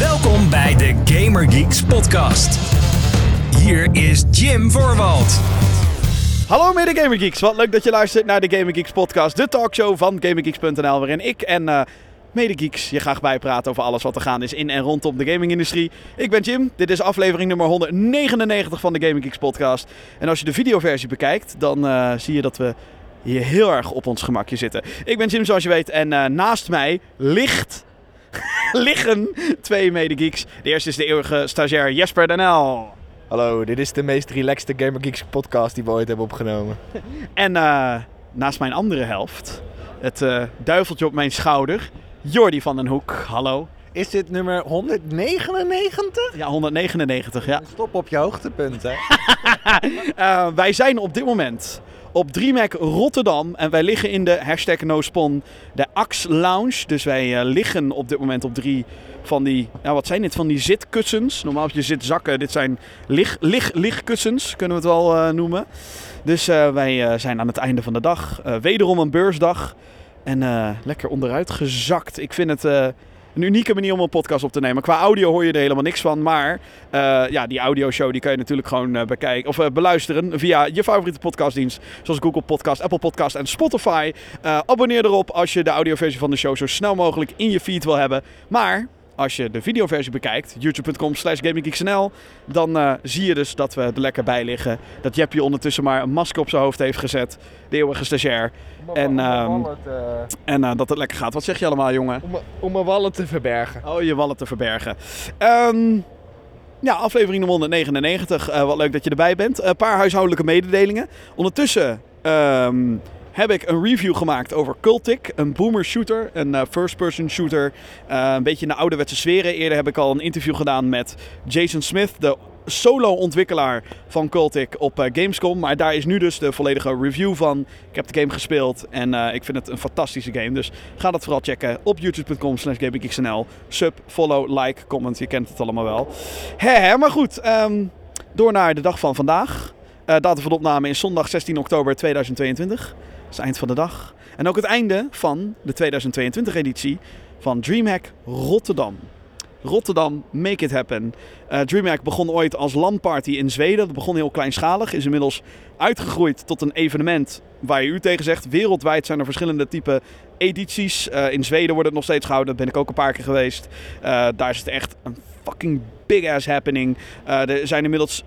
Welkom bij de Gamer Geeks podcast. Hier is Jim Voorwald. Hallo mede Gamer Geeks, wat leuk dat je luistert naar de Gamer Geeks podcast, de talkshow van GamerGeeks.nl, waarin ik en uh, mede Geeks je graag bijpraten over alles wat er gaande is in en rondom de gamingindustrie. Ik ben Jim, dit is aflevering nummer 199 van de Gamer Geeks podcast. En als je de videoversie bekijkt, dan uh, zie je dat we hier heel erg op ons gemakje zitten. Ik ben Jim, zoals je weet, en uh, naast mij ligt liggen twee mede-geeks. De eerste is de eeuwige stagiair Jesper Danel. Hallo, dit is de meest relaxte Gamer Geeks podcast die we ooit hebben opgenomen. En uh, naast mijn andere helft, het uh, duiveltje op mijn schouder, Jordi van den Hoek. Hallo. Is dit nummer 199? Ja, 199, ja. Stop op je hoogtepunt, hè? uh, wij zijn op dit moment op DreamHack Rotterdam. En wij liggen in de hashtag NoSpon, de Ax Lounge. Dus wij uh, liggen op dit moment op drie van die, ja, wat zijn dit? Van die zitkussens. Normaal heb je zitzakken. Dit zijn lig, lig, ligkussens, kunnen we het wel uh, noemen. Dus uh, wij zijn aan het einde van de dag. wederom een beursdag. En lekker onderuit gezakt. Ik vind het een unieke manier om een podcast op te nemen. Qua audio hoor je er helemaal niks van. Maar uh, ja, die audioshow die kan je natuurlijk gewoon uh, bekijken of uh, beluisteren via je favoriete podcastdienst. Zoals Google Podcast, Apple Podcast en Spotify. abonneer erop als je de audioversie van de show zo snel mogelijk in je feed wil hebben. Maar als je de videoversie bekijkt, youtube.com slash gaminggeeksnl, dan uh, zie je dus dat we er lekker bij liggen. Dat Jeppie ondertussen maar een masker op zijn hoofd heeft gezet. De eeuwige stagiair. Om en um, te... en uh, dat het lekker gaat. Wat zeg je allemaal, jongen? Om, om mijn wallen te verbergen. Oh, je wallen te verbergen. Um, ja, aflevering nummer 199. Uh, wat leuk dat je erbij bent. Een paar huishoudelijke mededelingen. Ondertussen... Um, heb ik een review gemaakt over Cultic, een boomer shooter, een uh, first-person shooter. Uh, een beetje in de ouderwetse sferen. Eerder heb ik al een interview gedaan met Jason Smith, de solo-ontwikkelaar van Cultic op uh, Gamescom. Maar daar is nu dus de volledige review van. Ik heb de game gespeeld en ik vind het een fantastische game. Dus ga dat vooral checken op youtube.com slash. Sub, follow, like, comment, je kent het allemaal wel. He, maar goed, um, door naar de dag van vandaag. datum van opname is zondag 16 oktober 2022. Is het eind van de dag. En ook het einde van de 2022-editie van DreamHack Rotterdam. Rotterdam, make it happen. Uh, DreamHack begon ooit als landparty in Zweden. Dat begon heel kleinschalig. Is inmiddels uitgegroeid tot een evenement waar je u tegen zegt. Wereldwijd zijn er verschillende type edities. Uh, in Zweden wordt het nog steeds gehouden. Daar ben ik ook een paar keer geweest. Uh, daar is het echt een fucking big ass happening. er zijn inmiddels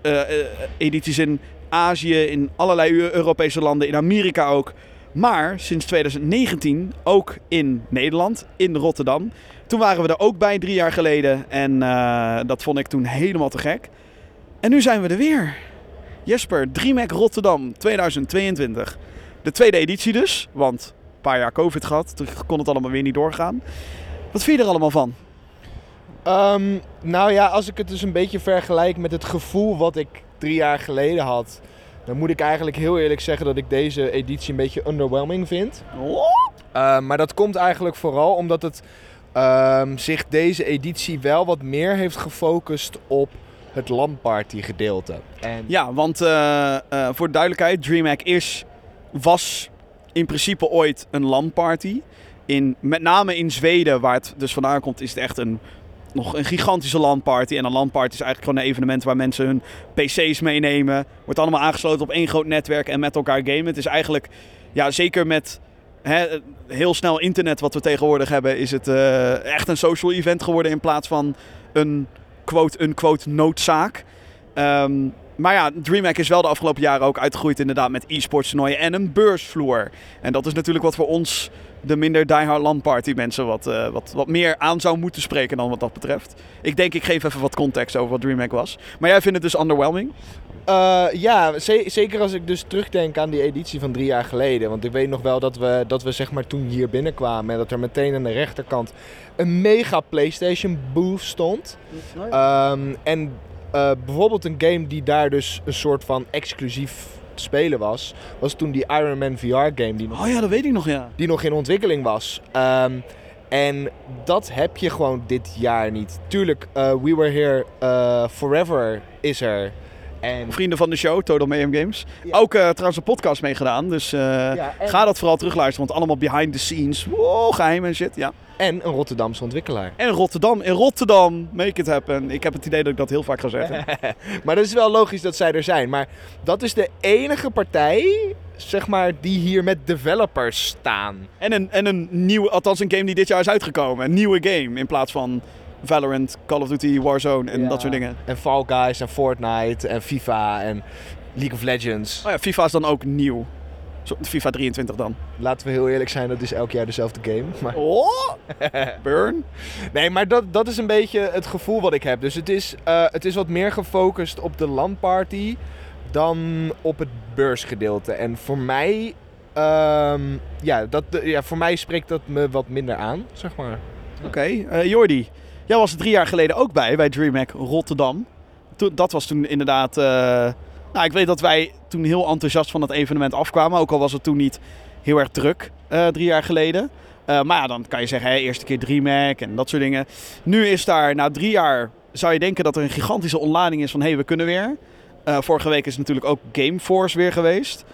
edities in Azië, in allerlei Europese landen, in Amerika ook. Maar sinds 2019 ook in Nederland, in Rotterdam. Toen waren we er ook bij drie jaar geleden. En uh, dat vond ik toen helemaal te gek. En nu zijn we er weer. Jesper, DreamHack Rotterdam 2022. De tweede editie dus, want een paar jaar COVID gehad. Toen kon het allemaal weer niet doorgaan. Wat vind je er allemaal van? Um, nou ja, als ik het dus een beetje vergelijk met het gevoel wat ik drie jaar geleden had dan moet ik eigenlijk heel eerlijk zeggen dat ik deze editie een beetje underwhelming vind. Uh, maar dat komt eigenlijk vooral omdat het um, zich deze editie wel wat meer heeft gefocust op het landparty gedeelte. En... Ja, want uh, uh, voor duidelijkheid, DreamHack is, was in principe ooit een landparty. In, met name in Zweden, waar het dus vandaan komt, is het echt een nog een gigantische landparty. En een landparty is eigenlijk gewoon een evenement waar mensen hun PC's meenemen. Wordt allemaal aangesloten op één groot netwerk en met elkaar gamen. Het is eigenlijk, ja, zeker met heel snel internet wat we tegenwoordig hebben, is het uh, echt een social event geworden in plaats van een quote-unquote noodzaak. Um, maar ja, DreamHack is wel de afgelopen jaren ook uitgegroeid inderdaad met e-sports toernooien en een beursvloer. En dat is natuurlijk wat voor ons, de minder diehard landparty mensen, wat, uh, wat, wat meer aan zou moeten spreken dan wat dat betreft. Ik denk, ik geef even wat context over wat DreamHack was. Maar jij vindt het dus underwhelming? Uh, ja, zeker als ik dus terugdenk aan die editie van drie jaar geleden. Want ik weet nog wel dat we, dat we zeg maar toen hier binnenkwamen en dat er meteen aan de rechterkant een mega PlayStation booth stond. Um, en uh, bijvoorbeeld een game die daar dus een soort van exclusief te spelen was, was toen die Iron Man VR game. Die nog, oh ja, dat weet ik nog, ja. Die nog in ontwikkeling was. Um, en dat heb je gewoon dit jaar niet. Tuurlijk, uh, We Were Here uh, Forever is er. En, Vrienden van de show, Total Mayhem Games. Ja. Ook eh, trouwens een podcast meegedaan. Dus eh, Ja, en- ga dat vooral terugluisteren. Want allemaal behind the scenes. Wow, geheim en shit. Ja. en een Rotterdamse ontwikkelaar. En Rotterdam. In Rotterdam. Make it happen. Ik heb het idee dat ik dat heel vaak ga zeggen. Maar dat is wel logisch dat zij er zijn. Maar dat is de enige partij, zeg maar, die hier met developers staan. En een, en een nieuwe, althans een game die dit jaar is uitgekomen. Een nieuwe game in plaats van Valorant, Call of Duty, Warzone en Ja. dat soort dingen. En Fall Guys en Fortnite en FIFA en League of Legends. Oh ja, FIFA is dan ook nieuw. FIFA 23 dan. Laten we heel eerlijk zijn, dat is elk jaar dezelfde game. Maar... Oh! Burn. Nee, maar dat, dat is een beetje het gevoel wat ik heb. Dus het is, eh, het is wat meer gefocust op de landparty dan op het beursgedeelte. En voor mij, ehm, ja, dat, ja, voor mij spreekt dat me wat minder aan, zeg maar. Oké, eh, Jordi. Jij was er drie jaar geleden ook bij, bij DreamHack Rotterdam. Toen, dat was toen inderdaad... eh, nou, ik weet dat wij toen heel enthousiast van het evenement afkwamen. Ook al was het toen niet heel erg druk, eh, drie jaar geleden. Eh, maar ja, dan kan je zeggen, eerste keer DreamHack en dat soort dingen. Nu is daar, na drie jaar, zou je denken dat er een gigantische ontlading is van... hé, hey, we kunnen weer. Vorige week is natuurlijk ook Gameforce weer geweest.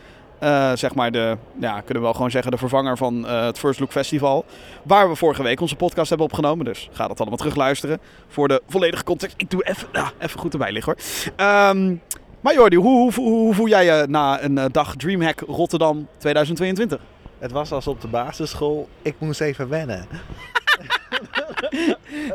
Eh, zeg maar de, ja, kunnen we wel gewoon zeggen, de vervanger van eh, het First Look Festival. Waar we vorige week onze podcast hebben opgenomen. Dus ga dat allemaal terugluisteren voor de volledige context. Ik doe even, even goed erbij liggen hoor. Ehm, maar Jordi, hoe, hoe, hoe, hoe voel jij je na een eh, dag Dreamhack Rotterdam 2022? Het was als op de basisschool. Ik moest even wennen.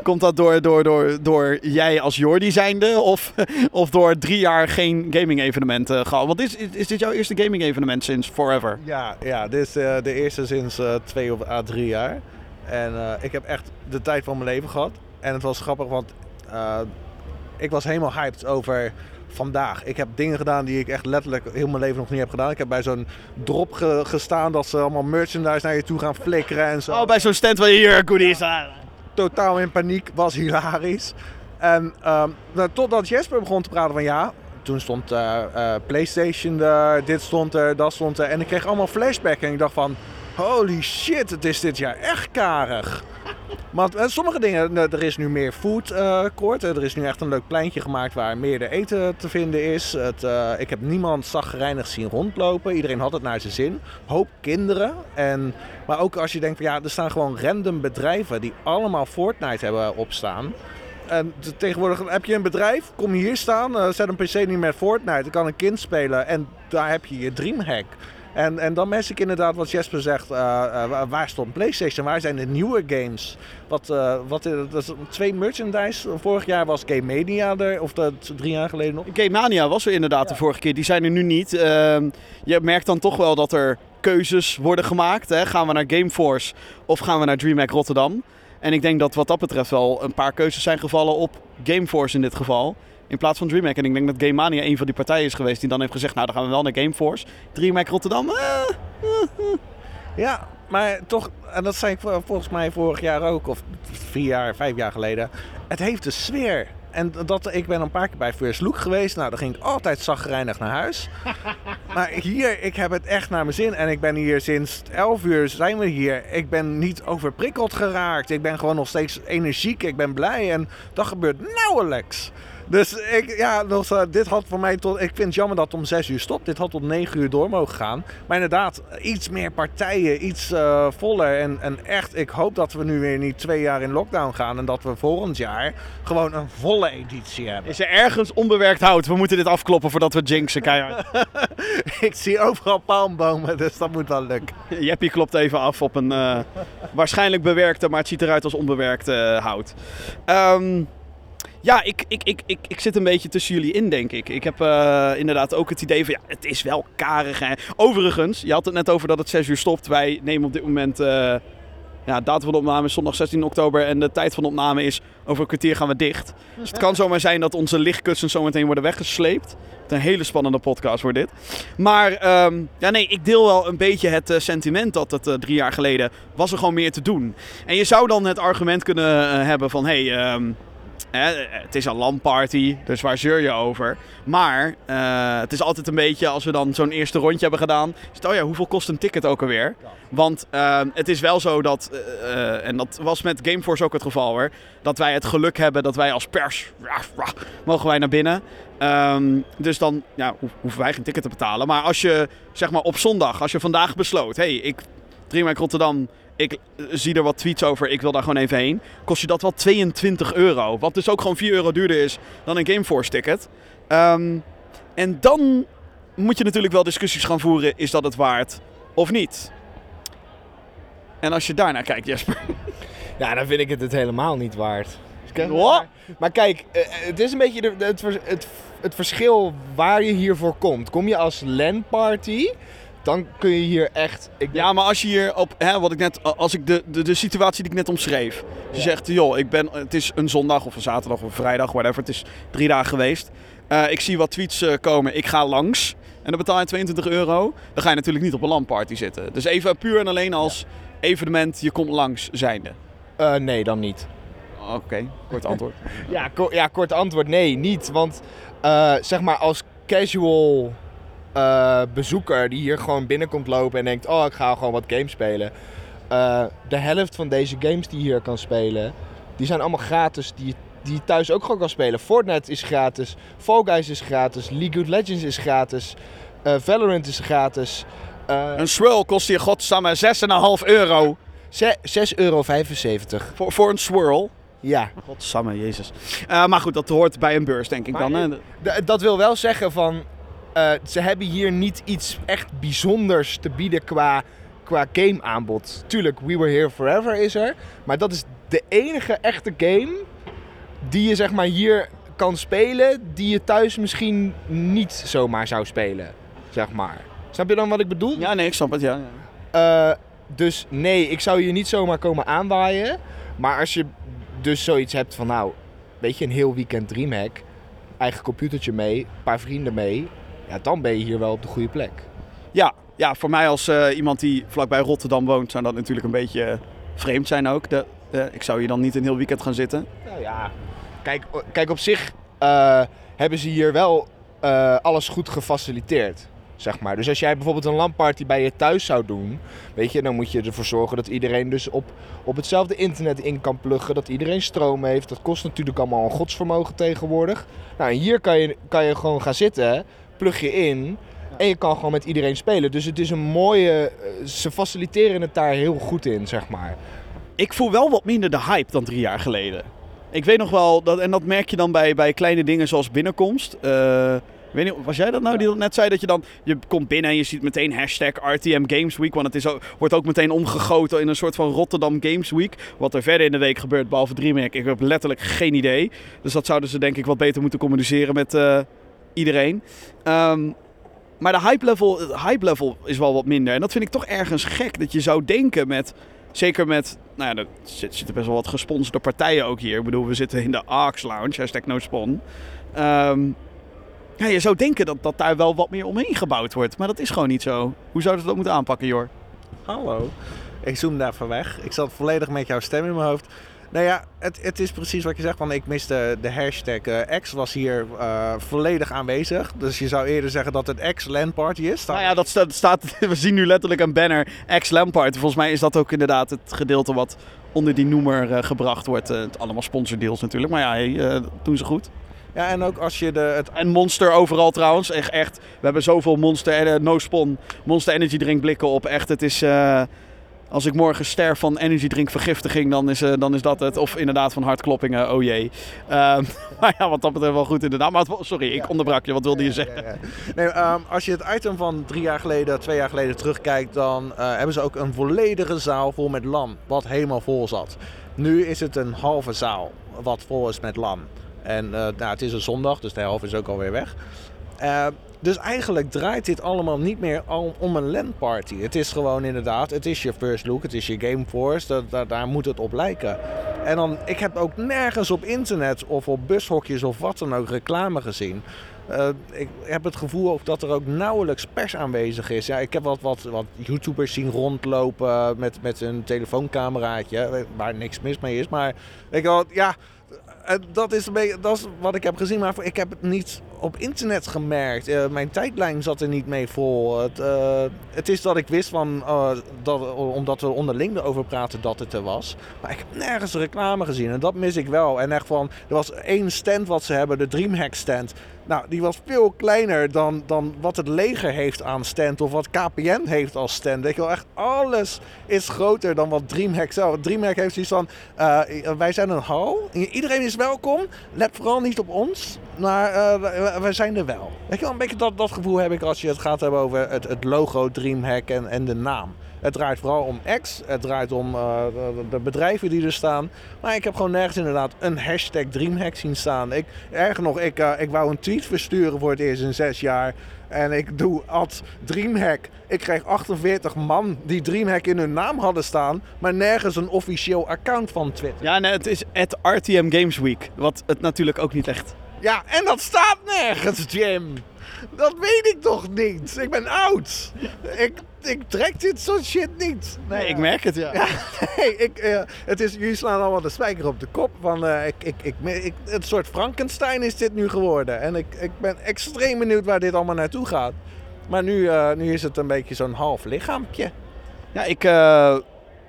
Komt dat door, door, door, door jij als Jordi zijnde of, of door drie jaar geen gaming evenementen gehad? Want is, is, dit jouw eerste gaming evenement sinds forever? Ja, ja dit is eh, de eerste sinds eh, twee of à drie jaar. En eh, ik heb echt de tijd van mijn leven gehad. En het was grappig, want eh, ik was helemaal hyped over vandaag. Ik heb dingen gedaan die ik echt letterlijk heel mijn leven nog niet heb gedaan. Ik heb bij zo'n drop ge- gestaan dat ze allemaal merchandise naar je toe gaan flikkeren en zo. Oh, bij zo'n stand waar je hier goodies aan. Totaal in paniek, was hilarisch. En ehm, nou, totdat Jesper begon te praten van ja, toen stond eh, eh, PlayStation er, dit stond er, dat stond er. En ik kreeg allemaal flashback en ik dacht van, holy shit, het is dit jaar echt karig. Maar eh, sommige dingen, nou, er is nu meer food eh. Eh, er is nu echt een leuk pleintje gemaakt waar meer eten te vinden is. Het, eh, ik heb niemand zagrijnig zien rondlopen. Iedereen had het naar zijn zin. Hoop kinderen. En, maar ook als je denkt ja, er staan gewoon random bedrijven die allemaal Fortnite hebben opstaan. En tegenwoordig heb je een bedrijf, kom hier staan, eh, zet een PC niet met Fortnite, dan kan een kind spelen en daar heb je je Dreamhack. En, en dan mis ik inderdaad wat Jesper zegt, eh, eh, waar- stond PlayStation, waar zijn de nieuwe games? Wat, eh, wat, dat is twee merchandise, vorig jaar was Game Mania er, of dat drie jaar geleden nog. Game Mania was er inderdaad de vorige keer. Die zijn er nu niet. Ehm, je merkt dan toch wel dat er keuzes worden gemaakt. Hè? Gaan we naar Gameforce of gaan we naar DreamHack Rotterdam? En ik denk dat wat dat betreft wel een paar keuzes zijn gevallen op Gameforce in dit geval. In plaats van DreamHack. En ik denk dat Game Mania een van die partijen is geweest die dan heeft gezegd... nou, dan gaan we wel naar Gameforce. DreamHack Rotterdam, eh, Ja, maar toch, en dat zei ik vol- volgens mij vorig jaar ook, of vier jaar, vijf jaar geleden. Het heeft de sfeer. En dat, ik ben een paar keer bij First Look geweest. Nou, dan ging ik altijd zagrijnig naar huis. maar hier, ik heb het echt naar mijn zin. En ik ben hier sinds 11 uur zijn we hier. Ik ben niet overprikkeld geraakt. Ik ben gewoon nog steeds energiek. Ik ben blij. En dat gebeurt nauwelijks. Dus ik, ja, nog, zo- dit had voor mij tot. Ik vind het jammer dat het om 6 uur stopt. Dit had tot 9 uur door mogen gaan. Maar inderdaad, iets meer partijen, iets eh, voller. En, en echt, ik hoop dat we nu weer niet twee jaar in lockdown gaan. En dat we volgend jaar gewoon een volle editie hebben. is er ergens onbewerkt hout? We moeten dit afkloppen voordat we jinxen, keihard. ik zie overal palmbomen, dus dat moet wel lukken. Jeppie klopt even af op een eh, waarschijnlijk bewerkte, maar het ziet eruit als onbewerkte hout. Ehm, ja, ik, ik, ik, ik, ik zit een beetje tussen jullie in, denk ik. Ik heb eh, inderdaad ook het idee van, ja, het is wel karig. Hè? Overigens, je had het net over dat het 6 uur stopt. Wij nemen op dit moment, eh, ja, datum van de opname is zondag 16 oktober en de tijd van de opname is over een kwartier gaan we dicht. Dus het kan zomaar zijn dat onze lichtkussens zometeen worden weggesleept. Het een hele spannende podcast wordt dit. Maar ehm, ja, nee, ik deel wel een beetje het eh, sentiment dat het drie jaar geleden was er gewoon meer te doen. En je zou dan het argument kunnen hebben van, hé, hey, ehm, Hè, het is een LAN-party, dus waar zeur je over? Maar eh, het is altijd een beetje, als we dan zo'n eerste rondje hebben gedaan... Is het, oh ja, hoeveel kost een ticket ook alweer? Want eh, het is wel zo dat, eh, eh, en dat was met Gameforce ook het geval hoor... dat wij het geluk hebben dat wij als pers, mogen wij naar binnen... Ehm, dus dan ja, ho- hoeven wij geen ticket te betalen. Maar als je zeg maar op zondag, als je vandaag besloot... hey, ik Dreamhack Rotterdam, ik zie er wat tweets over, ik wil daar gewoon even heen. Kost je dat wel 22 euro. Wat dus ook gewoon 4 euro duurder is dan een Gameforce ticket. Ehm, en dan moet je natuurlijk wel discussies gaan voeren, is dat het waard of niet? En als je daarnaar kijkt, Jesper. Ja, dan vind ik het het helemaal niet waard. Wat? Maar kijk, eh, eh, het is een beetje de, het, het, het verschil waar je hiervoor komt. Kom je als LAN-party, dan kun je hier echt... Ik Ja, maar als je hier op, hè, wat ik net, als ik de, de, de situatie die ik net omschreef. Je zegt, joh, ik ben, het is een zondag of een zaterdag of een vrijdag, whatever. Het is drie dagen geweest. Eh, ik zie wat tweets eh, komen, ik ga langs. En dan betaal je 22 euro. Dan ga je natuurlijk niet op een LAN-party zitten. Dus even puur en alleen als evenement, je komt langs zijnde. Eh, nee, dan niet. Oké, kort antwoord. Ja, ko- ja, kort antwoord, nee, niet. Want zeg maar als casual eh, bezoeker die hier gewoon binnenkomt lopen en denkt... Oh, ik ga gewoon wat games spelen. eh, de helft van deze games die je hier kan spelen, die zijn allemaal gratis. Die, die je thuis ook gewoon kan spelen. Fortnite is gratis. Fall Guys is gratis. League of Legends is gratis. eh, Valorant is gratis. Een swirl kost hier godsamme 6,5 euro. ze- 6,75 euro. Voor, voor een swirl. Ja. Godsamme, jezus. Maar goed, dat hoort bij een beurs, denk ik Maar dan. Hè? Dat wil wel zeggen van... eh, ze hebben hier niet iets echt bijzonders te bieden qua, qua gameaanbod. Tuurlijk, We Were Here Forever is er. Maar dat is de enige echte game die je zeg maar hier kan spelen... die je thuis misschien niet zomaar zou spelen. Zeg maar. Snap je dan wat ik bedoel? Ja, nee, ik snap het, ja. ja. Eh, dus nee, ik zou hier niet zomaar komen aanwaaien. Maar als je dus zoiets hebt van nou, weet je, een heel weekend Dreamhack, eigen computertje mee, een paar vrienden mee, ja, dan ben je hier wel op de goede plek. Ja, ja, voor mij als eh, iemand die vlakbij Rotterdam woont, zou dat natuurlijk een beetje eh, vreemd zijn ook. De, de- ik zou hier dan niet een heel weekend gaan zitten. Nou ja, kijk, kijk op zich eh, hebben ze hier wel alles goed gefaciliteerd. Zeg maar. Dus als jij bijvoorbeeld een LAN-party bij je thuis zou doen, weet je, dan moet je ervoor zorgen dat iedereen dus op, op hetzelfde internet in kan pluggen, dat iedereen stroom heeft. Dat kost natuurlijk allemaal een godsvermogen tegenwoordig. Nou, en hier kan je, kan je gewoon gaan zitten, plug je in en je kan gewoon met iedereen spelen. Dus het is een mooie, eh, ze faciliteren het daar heel goed in, zeg maar. Ik voel wel wat minder de hype dan drie jaar geleden. Ik weet nog wel, dat, en dat merk je dan bij, bij kleine dingen zoals binnenkomst. Eh, weet niet, was jij dat nou die dat net zei? Dat je dan, je komt binnen en je ziet meteen hashtag RTM Games Week. Want het is ook, wordt ook meteen omgegoten in een soort van Rotterdam Games Week. Wat er verder in de week gebeurt, behalve DreamHack, ik heb letterlijk geen idee. Dus dat zouden ze denk ik wat beter moeten communiceren met eh, iedereen. Ehm, maar de hype level, hype level is wel wat minder. En dat vind ik toch ergens gek. Dat je zou denken met, zeker met, nou ja, er zit- zitten best wel wat gesponsorde partijen ook hier. Ik bedoel, we zitten in de ARX Lounge, hashtag no spon. Ehm, ja, je zou denken dat, dat daar wel wat meer omheen gebouwd wordt. Maar dat is gewoon niet zo. Hoe zouden ze dat moeten aanpakken, Jor? Hallo. Ik zoom daar van weg. Ik zat volledig met jouw stem in mijn hoofd. Nou ja, het, het is precies wat je zegt. Want ik miste de hashtag. eh, X was hier eh, volledig aanwezig. Dus je zou eerder zeggen dat het X LAN party is. Nou ja, dat staat, staat, we zien nu letterlijk een banner X Lampard. Volgens mij is dat ook inderdaad het gedeelte wat onder die noemer eh, gebracht wordt. Allemaal sponsordeals natuurlijk. Maar ja, hey, dat doen ze goed. Ja, en ook als je de, het En Monster overal trouwens. Echt, echt. We hebben zoveel Monster No Spon, Monster Energy Drink blikken op. Echt, het is... als ik morgen sterf van energy drink vergiftiging, dan is, eh, dan is dat het. Of inderdaad van hartkloppingen, oh jee. Ehm, maar ja, wat dat betreft wel goed inderdaad. Maar het- sorry, ik onderbrak je. Wat wilde je zeggen? Ja, ja. Nee, ehm, als je het item van drie jaar geleden, twee jaar geleden terugkijkt, dan eh, hebben ze ook een volledige zaal vol met LAN, wat helemaal vol zat. Nu is het een halve zaal, wat vol is met LAN. En eh, nou, het is een zondag, dus de helft is ook alweer weg. Dus eigenlijk draait dit allemaal niet meer om een LAN-party. Het is gewoon inderdaad, het is je first look, het is je Game Force, daar moet het op lijken. En dan, ik heb ook nergens op internet of op bushokjes of wat dan ook reclame gezien. Eh, ik heb het gevoel dat er ook nauwelijks pers aanwezig is. Ja, ik heb wat, wat, wat YouTubers zien rondlopen met, met een telefooncameraatje, waar niks mis mee is. Maar ik wel, ja, eh, dat, is beetje, dat is wat ik heb gezien, maar ik heb het niet op internet gemerkt. Eh, mijn tijdlijn zat er niet mee vol. Het, eh, het is dat ik wist van, eh, dat, omdat we onderling erover praten dat het er was. Maar ik heb nergens reclame gezien en dat mis ik wel. En echt van, er was één stand wat ze hebben, de Dreamhack stand. Nou, die was veel kleiner dan, dan wat het leger heeft aan stand of wat KPN heeft als stand. Weet je wel, echt alles is groter dan wat Dreamhack zelf. Dreamhack heeft zoiets van, eh, wij zijn een hal, iedereen is welkom. Let vooral niet op ons, maar eh, wij zijn er wel. Weet je wel, een beetje dat, dat gevoel heb ik als je het gaat hebben over het, het logo Dreamhack en, en de naam. Het draait vooral om X, het draait om eh, de, bedrijven die er staan. Maar ik heb gewoon nergens inderdaad een hashtag Dreamhack zien staan. Ik, erger nog, ik, eh, ik wou een tweet versturen voor het eerst in zes jaar. En ik doe at Dreamhack. Ik kreeg 48 man die Dreamhack in hun naam hadden staan. Maar nergens een officieel account van Twitter. Ja, nee, het is at RTM Games Week. Wat het natuurlijk ook niet echt. Ja, en dat staat nergens, Jim. Dat weet ik toch niet. Ik ben oud. Ik, ik trek dit soort shit niet. Nee, ik merk het, ja. Ja, nee, ik, eh, het is, jullie slaan allemaal de spijker op de kop. Van, eh, ik, ik, ik, ik, het soort Frankenstein is dit nu geworden. En ik, ik ben extreem benieuwd waar dit allemaal naartoe gaat. Maar nu, eh, nu is het een beetje zo'n half lichaampje. Ja, ik...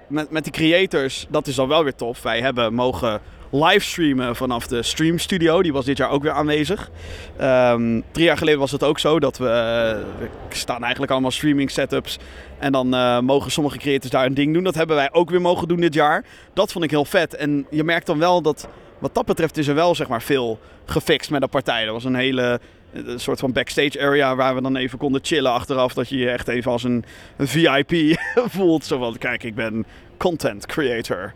met, met die creators, dat is dan wel weer tof. Wij hebben mogen livestreamen vanaf de Stream Studio. Die was dit jaar ook weer aanwezig. Ehm, drie jaar geleden was het ook zo dat we... eh, staan eigenlijk allemaal streaming setups. En dan eh, mogen sommige creators daar een ding doen. Dat hebben wij ook weer mogen doen dit jaar. Dat vond ik heel vet. En je merkt dan wel dat... Wat dat betreft is er wel zeg maar veel gefixt met de partij. Er was een hele een soort van backstage area waar we dan even konden chillen achteraf. Dat je je echt even als een, een VIP voelt. Zo van, kijk, ik ben content creator.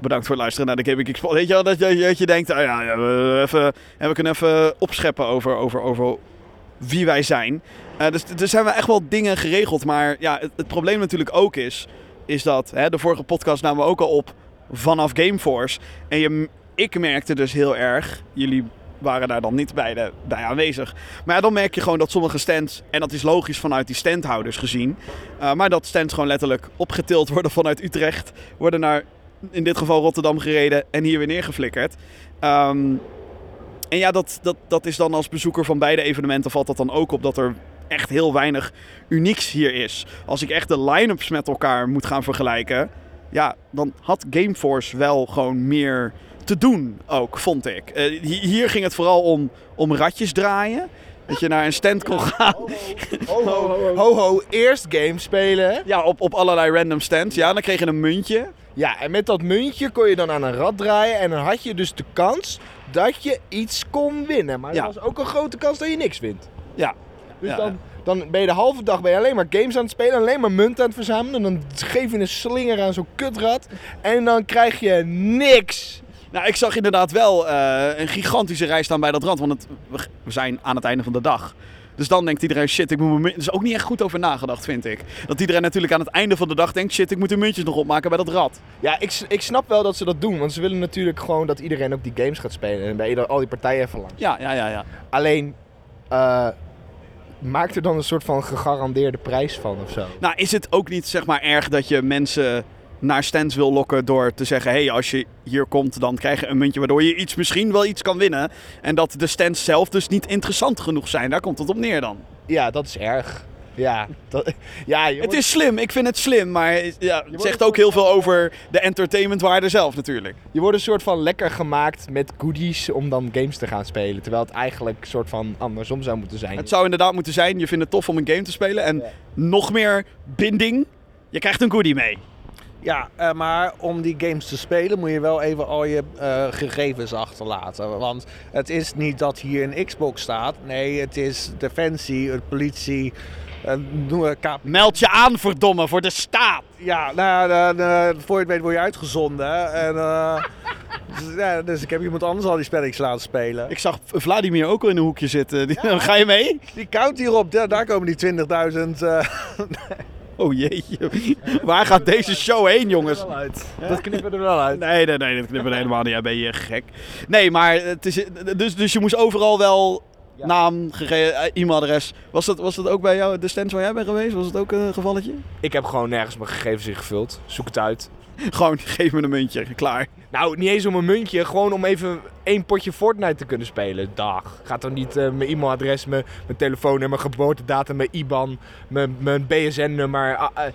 Bedankt voor het luisteren naar de Gaming Geeks Pod. Weet je wel, dat je, dat je denkt, ah ja, we, even, en we kunnen even opscheppen over, over, over wie wij zijn. Eh, dus er zijn wel echt wel dingen geregeld. Maar ja, het, het probleem natuurlijk ook is, is dat, hè, de vorige podcast namen we ook al op vanaf Gameforce. En je, ik merkte dus heel erg, jullie waren daar dan niet bij, bij aanwezig. Maar ja, dan merk je gewoon dat sommige stands, en dat is logisch vanuit die standhouders gezien, eh, maar dat stands gewoon letterlijk opgetild worden vanuit Utrecht, worden naar in dit geval Rotterdam gereden en hier weer neergeflikkerd. Ehm, en ja, dat, dat, dat is dan als bezoeker van beide evenementen valt dat dan ook op dat er echt heel weinig unieks hier is. Als ik echt de line-ups met elkaar moet gaan vergelijken, ja, dan had Gameforce wel gewoon meer te doen ook, vond ik. Eh, hi- hier ging het vooral om, om ratjes draaien. Dat je naar een stand kon gaan. Ho, ho, ho, ho. Eerst game spelen. Ja, op, op allerlei random stands. Ja, dan kreeg je een muntje. Ja, en met dat muntje kon je dan aan een rad draaien. En dan had je dus de kans dat je iets kon winnen. Maar Ja. er was ook een grote kans dat je niks wint. Ja, Dus Ja. dan, dan ben je de halve dag ben je alleen maar games aan het spelen. Alleen maar munt aan het verzamelen. En dan geef je een slinger aan zo'n kutrad. En dan krijg je niks. Nou, ik zag inderdaad wel eh, een gigantische rij staan bij dat rand. Want het, we- zijn aan het einde van de dag. Dus dan denkt iedereen, shit, ik moet mijn. Er is ook niet echt goed over nagedacht, vind ik. Dat iedereen natuurlijk aan het einde van de dag denkt... shit, ik moet de muntjes nog opmaken bij dat rad. Ja, ik, ik snap wel dat ze dat doen. Want ze willen natuurlijk gewoon dat iedereen ook die games gaat spelen. En bij ieder- al die partijen even langs. Ja, ja, ja, ja. Alleen, eh maak er dan een soort van gegarandeerde prijs van of zo. Nou, is het ook niet zeg maar erg dat je mensen naar stands wil lokken door te zeggen... hé, hey, als je hier komt, dan krijg je een muntje waardoor je iets, misschien wel iets kan winnen. En dat de stands zelf dus niet interessant genoeg zijn. Daar komt het op neer dan. Ja, dat is erg. Ja, dat, ja je Het is slim, ik vind het slim. Maar ja, het zegt ook heel veel over de entertainmentwaarde zelf natuurlijk. je wordt een soort van lekker gemaakt met goodies om dan games te gaan spelen. Terwijl het eigenlijk een soort van andersom zou moeten zijn. Het zou inderdaad moeten zijn, je vindt het tof om een game te spelen. En Ja. nog meer binding, je krijgt een goodie mee. Ja, eh, maar om die games te spelen moet je wel even al je eh, gegevens achterlaten. Want het is niet dat hier een Xbox staat. Nee, het is Defensie, het politie, KP. Meld je aan, verdomme, voor de staat. Ja, nou, dan, eh, voor je het weet word je uitgezonden. En, dus, ja, dus ik heb iemand anders al die spelletjes laten spelen. Ik zag Vladimir ook al in een hoekje zitten. Ga je mee? Die count hierop, daar, daar komen die 20.000. Oh jeetje. Waar gaat deze show heen, jongens? Dat knippen er wel uit. Nee, nee, nee, dat knippen we helemaal niet. Ja, ben je gek. Nee, maar het is, dus, dus je moest overal wel Ja. naam, eh, e-mailadres. Was dat, was dat ook bij jou, de stands waar jij bent geweest? Was het ook een gevalletje? Ik heb gewoon nergens mijn gegevens ingevuld. Zoek het uit. Gewoon, geef me een muntje, klaar. Nou, niet eens om een muntje, gewoon om even één potje Fortnite te kunnen spelen. Dag. Gaat toch niet eh, mijn e-mailadres, mijn, mijn telefoonnummer, mijn geboortedatum, mijn IBAN, mijn, mijn BSN-nummer, ah, eh,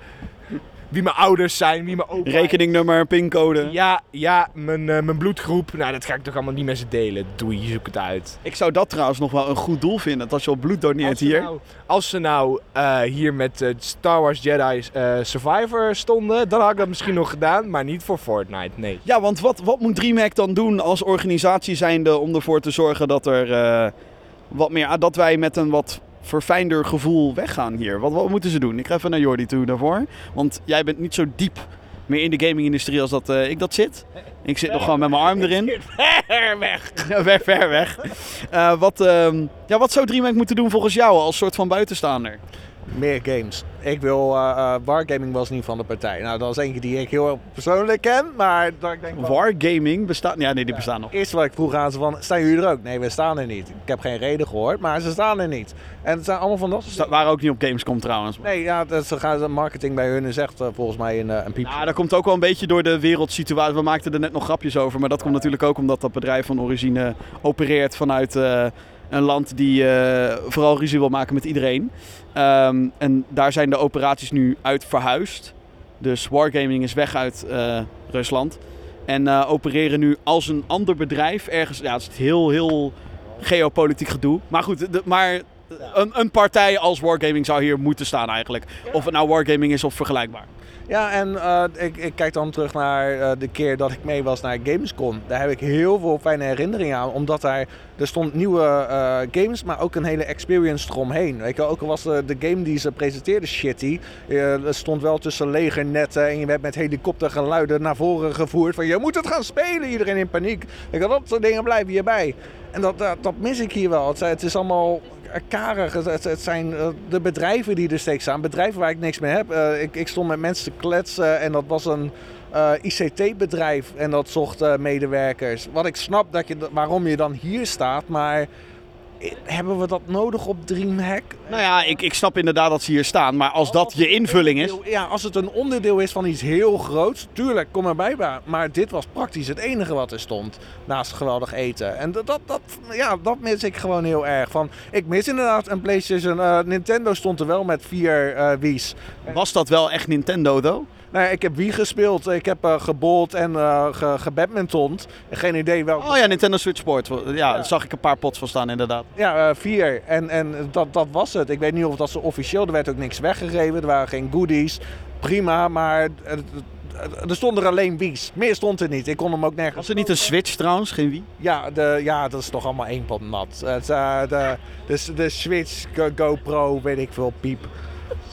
wie mijn ouders zijn, wie mijn opa. Rekeningnummer, pincode. Ja, ja, mijn, eh, mijn bloedgroep. Nou, dat ga ik toch allemaal niet met ze delen. Doei, zoek het uit. Ik zou dat trouwens nog wel een goed doel vinden. Dat als je op bloed doneert Als hier. nou, als ze nou eh, hier met eh, Star Wars Jedi Survivor stonden, dan had ik dat misschien nog gedaan, maar niet voor Fortnite, nee. Ja, want wat, wat moet DreamHack dan doen als organisatie zijnde om ervoor te zorgen dat er wat meer, ah, dat wij met een wat verfijnder gevoel weggaan hier? Wat, wat moeten ze doen? Ik ga even naar Jordi toe daarvoor. Want jij bent niet zo diep meer in de gaming-industrie als dat eh, ik dat zit. Ik zit nog gewoon met mijn arm erin. Ver weg! ver, ver weg. Eh, wat, ehm, ja, wat zou DreamHack moeten doen volgens jou als soort van buitenstaander? Meer games. Ik wil, eh, Wargaming was niet van de partij. Nou, dat is eentje die ik heel persoonlijk ken, maar dat ik denk van... Wargaming bestaat... Ja, nee, die bestaan nog. Eerst wat ik vroeg aan ze van, staan jullie er ook? Nee, we staan er niet. Ik heb geen reden gehoord, maar ze staan er niet. En het zijn allemaal van dat soort Sta- waren ook niet op Gamescom trouwens. Nee, ja, dat, ze gaan marketing bij hun is echt volgens mij een, eh, een piep. Ja, dat komt ook wel een beetje door de wereldsituatie. We maakten er net nog grapjes over. Maar dat komt natuurlijk ook omdat dat bedrijf van origine opereert vanuit een land die eh, vooral ruzie wil maken met iedereen. Ehm, en daar zijn de operaties nu uit verhuisd. Dus Wargaming is weg uit eh, Rusland. En eh, opereren nu als een ander bedrijf ergens. Ja, het is heel, heel geopolitiek gedoe. Maar goed, de- maar een, een partij als Wargaming zou hier moeten staan eigenlijk. Of het nou Wargaming is of vergelijkbaar. Ja, en eh, ik, ik kijk dan terug naar eh, de keer dat ik mee was naar Gamescom. Daar heb ik heel veel fijne herinneringen aan. Omdat daar, er stond nieuwe eh, games, maar ook een hele experience eromheen. Weet je, ook al was de, game die ze presenteerden shitty. er stond wel tussen legernetten en je werd met helikoptergeluiden naar voren gevoerd. Van je moet het gaan spelen, iedereen in paniek. Ik dat soort dingen blijven hierbij. En dat, dat, mis ik hier wel. Het is allemaal karig. Het, het, zijn eh, de bedrijven die er steeds staan. Bedrijven waar ik niks mee heb. Eh, ik, ik stond met mensen te kletsen en dat was een eh, ICT-bedrijf en dat zocht eh, medewerkers. Wat ik snap dat je, waarom je dan hier staat, maar eh, hebben we dat nodig op DreamHack? Nou ja, ik, ik snap inderdaad dat ze hier staan. Maar als dat je invulling is. Ja, als het een onderdeel is van iets heel groots, tuurlijk, kom erbij. Maar, maar dit was praktisch het enige wat er stond. Naast geweldig eten. En dat, dat, dat, ja, dat mis ik gewoon heel erg. Van, ik mis inderdaad een PlayStation. Eh, Nintendo stond er wel met vier eh Wii's. Was dat wel echt Nintendo, though? Nou, ik heb Wii gespeeld. Ik heb eh gebold en ge, gebadmintond. Geen idee welke. Oh ja, Nintendo Switch Sport. Ja, daar zag ik een paar pots van staan, inderdaad. Ja, eh, vier. En, en dat, dat was het. Ik weet niet of dat ze officieel... Er werd ook niks weggegeven. Er waren geen goodies. Prima, maar... er stonden er alleen Wii's. Meer stond er niet. Ik kon hem ook nergens... Was er niet een Switch trouwens? Geen wie? Ja, de, ja, dat is toch allemaal één pot nat. Het, de, de, de Switch, Go- GoPro, weet ik veel, piep.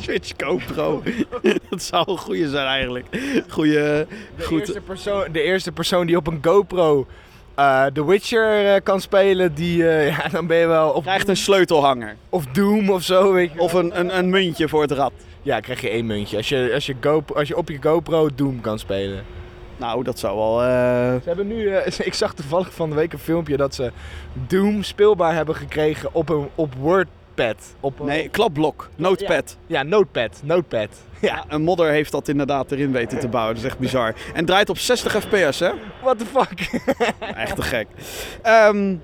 Switch GoPro. dat zou een goede zijn eigenlijk. Goeie, De, goed. eerste persoon, de eerste persoon die op een GoPro eh The Witcher eh, kan spelen, die, eh, ja, dan ben je wel... Of, Krijgt een sleutelhanger. of Doom of zo, weet je wel. Of een, een, een muntje voor het rad. Ja, krijg je één muntje. Als je, als je, Go, als je op je GoPro Doom kan spelen. Nou, dat zou wel... Ze hebben nu, ik zag toevallig van de week een filmpje dat ze Doom speelbaar hebben gekregen op een op WordPad. Op een- Nee, klapblok. Notepad. Ja, Notepad. Notepad. Ja, Ja, een modder heeft dat inderdaad erin weten te bouwen. Dat is echt bizar. En draait op 60 fps, hè? what the fuck. Echt te gek. Ehm,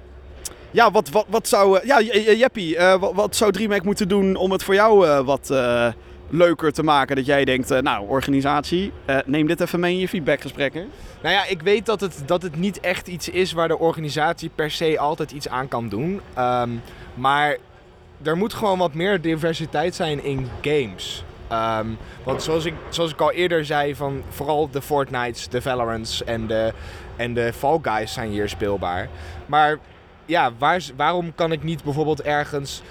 ja, wat, wat, wat zou... eh, ja, Jeppie, eh, wat, wat zou DreamHack moeten doen om het voor jou eh, wat eh, leuker te maken? Dat jij denkt, eh, nou, organisatie, eh, neem dit even mee in je feedbackgesprekken. Nou ja, ik weet dat het, dat het niet echt iets is waar de organisatie per se altijd iets aan kan doen. Ehm, maar er moet gewoon wat meer diversiteit zijn in games. Ehm, want zoals ik, zoals ik al eerder zei, van vooral de Fortnites, de Valorants en de, en de Fall Guys zijn hier speelbaar. Maar ja, waar, waarom kan ik niet bijvoorbeeld ergens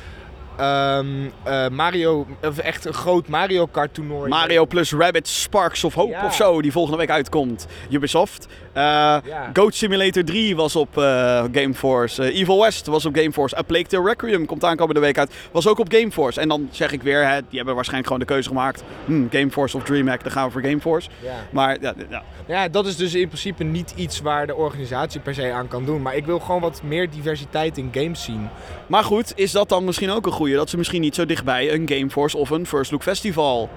ehm, eh, Mario, of echt een groot Mario Kart toernooi... Mario plus Rabbit Sparks of Hope Ja. of zo, die volgende week uitkomt. Ubisoft. Eh, Ja. Goat Simulator 3 was op eh, Gameforce. Eh, Evil West was op Gameforce. A Plague Tale Requiem komt aankomende week uit. Was ook op Gameforce. En dan zeg ik weer, hè, die hebben waarschijnlijk gewoon de keuze gemaakt. Hm, Gameforce of DreamHack, dan gaan we voor Gameforce. Ja. Maar ja, ja, Ja, dat is dus in principe niet iets waar de organisatie per se aan kan doen. Maar ik wil gewoon wat meer diversiteit in games zien. Maar goed, is dat dan misschien ook een Dat ze misschien niet zo dichtbij een Gameforce of een First Look Festival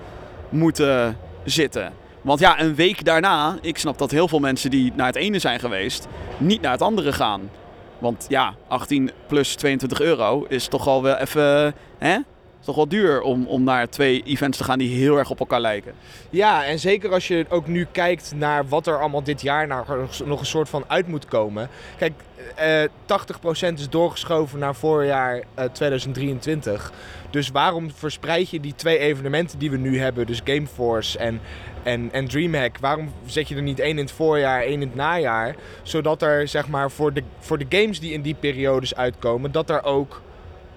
moeten zitten. Want ja, een week daarna, ik snap dat heel veel mensen die naar het ene zijn geweest, niet naar het andere gaan. Want ja, 18 plus 22 euro is toch al wel even, hè? Is toch wel duur om, om naar twee events te gaan die heel erg op elkaar lijken. Ja, en zeker als je ook nu kijkt naar wat er allemaal dit jaar nou nog een soort van uit moet komen. Kijk, eh, 80% is doorgeschoven naar voorjaar eh, 2023. Dus waarom verspreid je die twee evenementen die we nu hebben, dus Gameforce en, en, en Dreamhack, waarom zet je er niet één in het voorjaar, één in het najaar? Zodat er, zeg maar, voor de, voor de games die in die periodes uitkomen, dat er ook,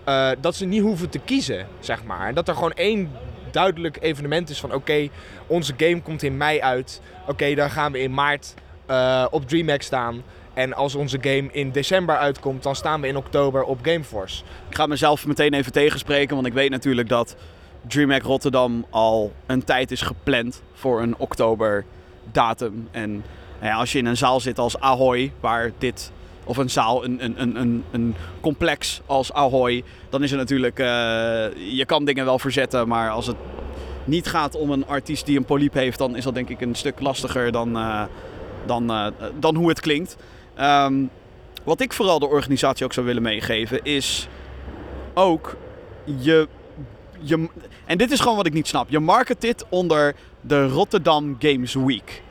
eh, dat ze niet hoeven te kiezen, zeg maar. En dat er gewoon één duidelijk evenement is van, oké, onze game komt in mei uit. Oké, dan gaan we in maart eh, op Dreamhack staan. En als onze game in december uitkomt, dan staan we in oktober op Gameforce. Ik ga mezelf meteen even tegenspreken, want ik weet natuurlijk dat DreamHack Rotterdam al een tijd is gepland voor een oktober datum. En nou ja, als je in een zaal zit als Ahoy, waar dit, of een zaal, een, een, een, een, complex als Ahoy, dan is het natuurlijk, eh, je kan dingen wel verzetten, maar als het niet gaat om een artiest die een polyp heeft, dan is dat denk ik een stuk lastiger dan, eh, dan, eh, dan hoe het klinkt. Ehm, wat ik vooral de organisatie ook zou willen meegeven is ook je, je. En dit is gewoon wat ik niet snap. Je market dit onder de Rotterdam Games Week.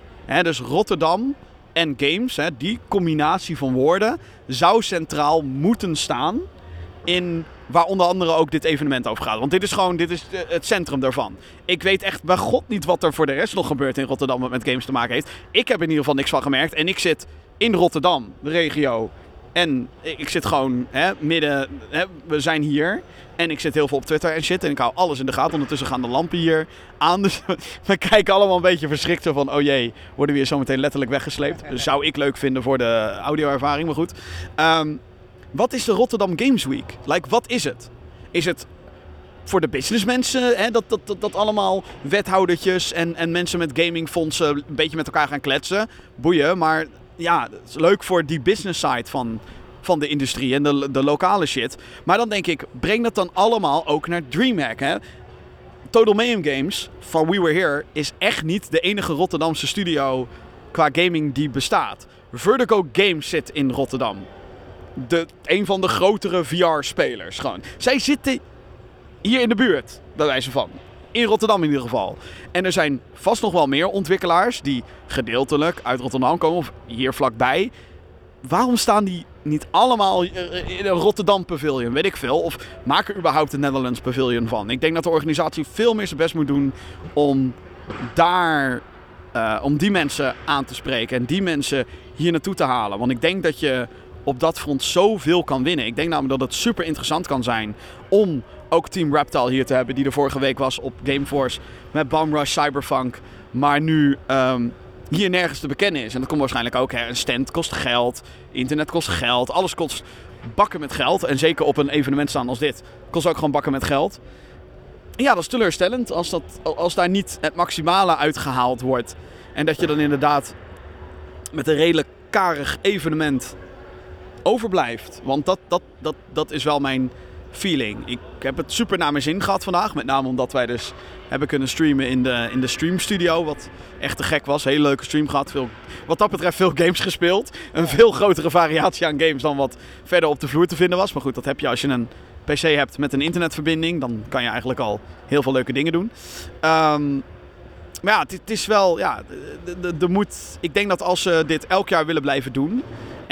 Dus Rotterdam en games, hè, die combinatie van woorden, zou centraal moeten staan in waar onder andere ook dit evenement over gaat. Want dit is gewoon dit is het centrum daarvan. Ik weet echt bij god niet wat er voor de rest nog gebeurt in Rotterdam wat met games te maken heeft. Ik heb in ieder geval niks van gemerkt. En ik zit in Rotterdam, de regio. En ik zit gewoon hè, midden. Hè, we zijn hier. En ik zit heel veel op Twitter en shit. En ik hou alles in de gaten. Ondertussen gaan de lampen hier aan. Dus we kijken allemaal een beetje verschrikt. Van: oh jee, worden we hier zometeen letterlijk weggesleept. Dus zou ik leuk vinden voor de audio-ervaring. Maar goed. Ehm, wat is de Rotterdam Games Week? Like, wat is het? Is het voor de businessmensen, hè, dat, dat, dat, dat allemaal wethoudertjes en, en mensen met gamingfondsen een beetje met elkaar gaan kletsen? Boeien, maar ja, is leuk voor die business side van, van de industrie en de, de lokale shit. Maar dan denk ik, breng dat dan allemaal ook naar DreamHack. Hè? Total Mayhem Games, van We Were Here, is echt niet de enige Rotterdamse studio qua gaming die bestaat. Vertigo Games zit in Rotterdam. De, een van de grotere VR-spelers gewoon. Zij zitten hier in de buurt, bij wijze van. In Rotterdam in ieder geval. En er zijn vast nog wel meer ontwikkelaars die gedeeltelijk uit Rotterdam komen of hier vlakbij. Waarom staan die niet allemaal in een Rotterdam pavilion? Weet ik veel. Of maak er überhaupt een Netherlands pavilion van? Ik denk dat de organisatie veel meer zijn best moet doen om daar. Uh, om die mensen aan te spreken en die mensen hier naartoe te halen. Want ik denk dat je op dat front zoveel kan winnen. Ik denk namelijk dat het super interessant kan zijn om ook Team Reptile hier te hebben, die er vorige week was op Gameforce met Bumrush, Cyberpunk, maar nu um, hier nergens te bekennen is. En dat komt waarschijnlijk ook. Hè. Een stand kost geld, internet kost geld, alles kost bakken met geld. En zeker op een evenement staan als dit, kost ook gewoon bakken met geld. Ja, dat is teleurstellend als, dat, als daar niet het maximale uitgehaald wordt. En dat je dan inderdaad met een redelijk karig evenement overblijft. Want dat, dat, dat, dat is wel mijn feeling. Ik heb het super naar mijn zin gehad vandaag. Met name omdat wij dus hebben kunnen streamen in de, in de streamstudio. Wat echt te gek was. Hele leuke stream gehad. Veel, wat dat betreft veel games gespeeld. Een veel grotere variatie aan games dan wat verder op de vloer te vinden was. Maar goed, dat heb je als je een PC hebt met een internetverbinding. Dan kan je eigenlijk al heel veel leuke dingen doen. Um, maar ja, het, het, is wel... Ja, de, de, de moet, ik denk dat als ze dit elk jaar willen blijven doen...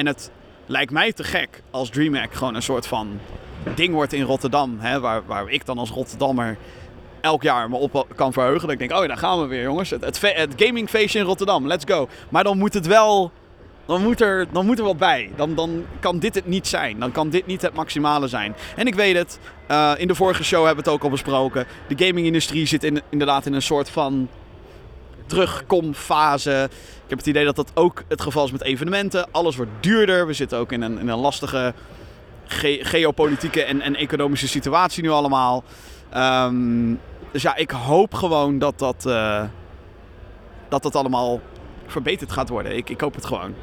En het lijkt mij te gek als DreamHack gewoon een soort van ding wordt in Rotterdam. Hè, waar, waar ik dan als Rotterdammer elk jaar me op kan verheugen. Dat ik denk, oh ja, daar gaan we weer jongens. Het, het, gamingfeestje in Rotterdam, let's go. Maar dan moet het wel... Dan moet, er, dan moet er wat bij. Dan, dan kan dit het niet zijn. Dan kan dit niet het maximale zijn. En ik weet het. Uh, in de vorige show hebben we het ook al besproken. De gamingindustrie zit in, inderdaad in een soort van terugkomfase. Ik heb het idee dat dat ook het geval is met evenementen. Alles wordt duurder. We zitten ook in een, in een lastige ge geopolitieke en, en, economische situatie nu allemaal. Um, dus ja, ik hoop gewoon dat dat, uh, dat, dat allemaal verbeterd gaat worden. Ik, ik hoop het gewoon.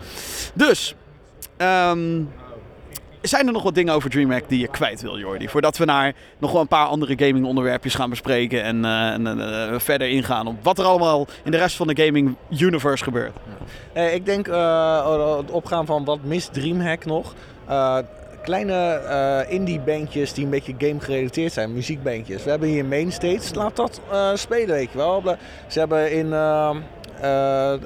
Dus, um, zijn er nog wat dingen over DreamHack die je kwijt wil, Jordi? Voordat we naar nog wel een paar andere gaming onderwerpjes gaan bespreken en, eh, eh, verder ingaan op wat er allemaal in de rest van de gaming universe gebeurt. Eh, ik denk eh, het opgaan van wat mist Dreamhack nog. Kleine eh, indie bandjes die een beetje game gerelateerd zijn, muziekbandjes. We hebben hier Mainstage, laat dat eh, spelen weet je wel. Ze hebben in eh, eh,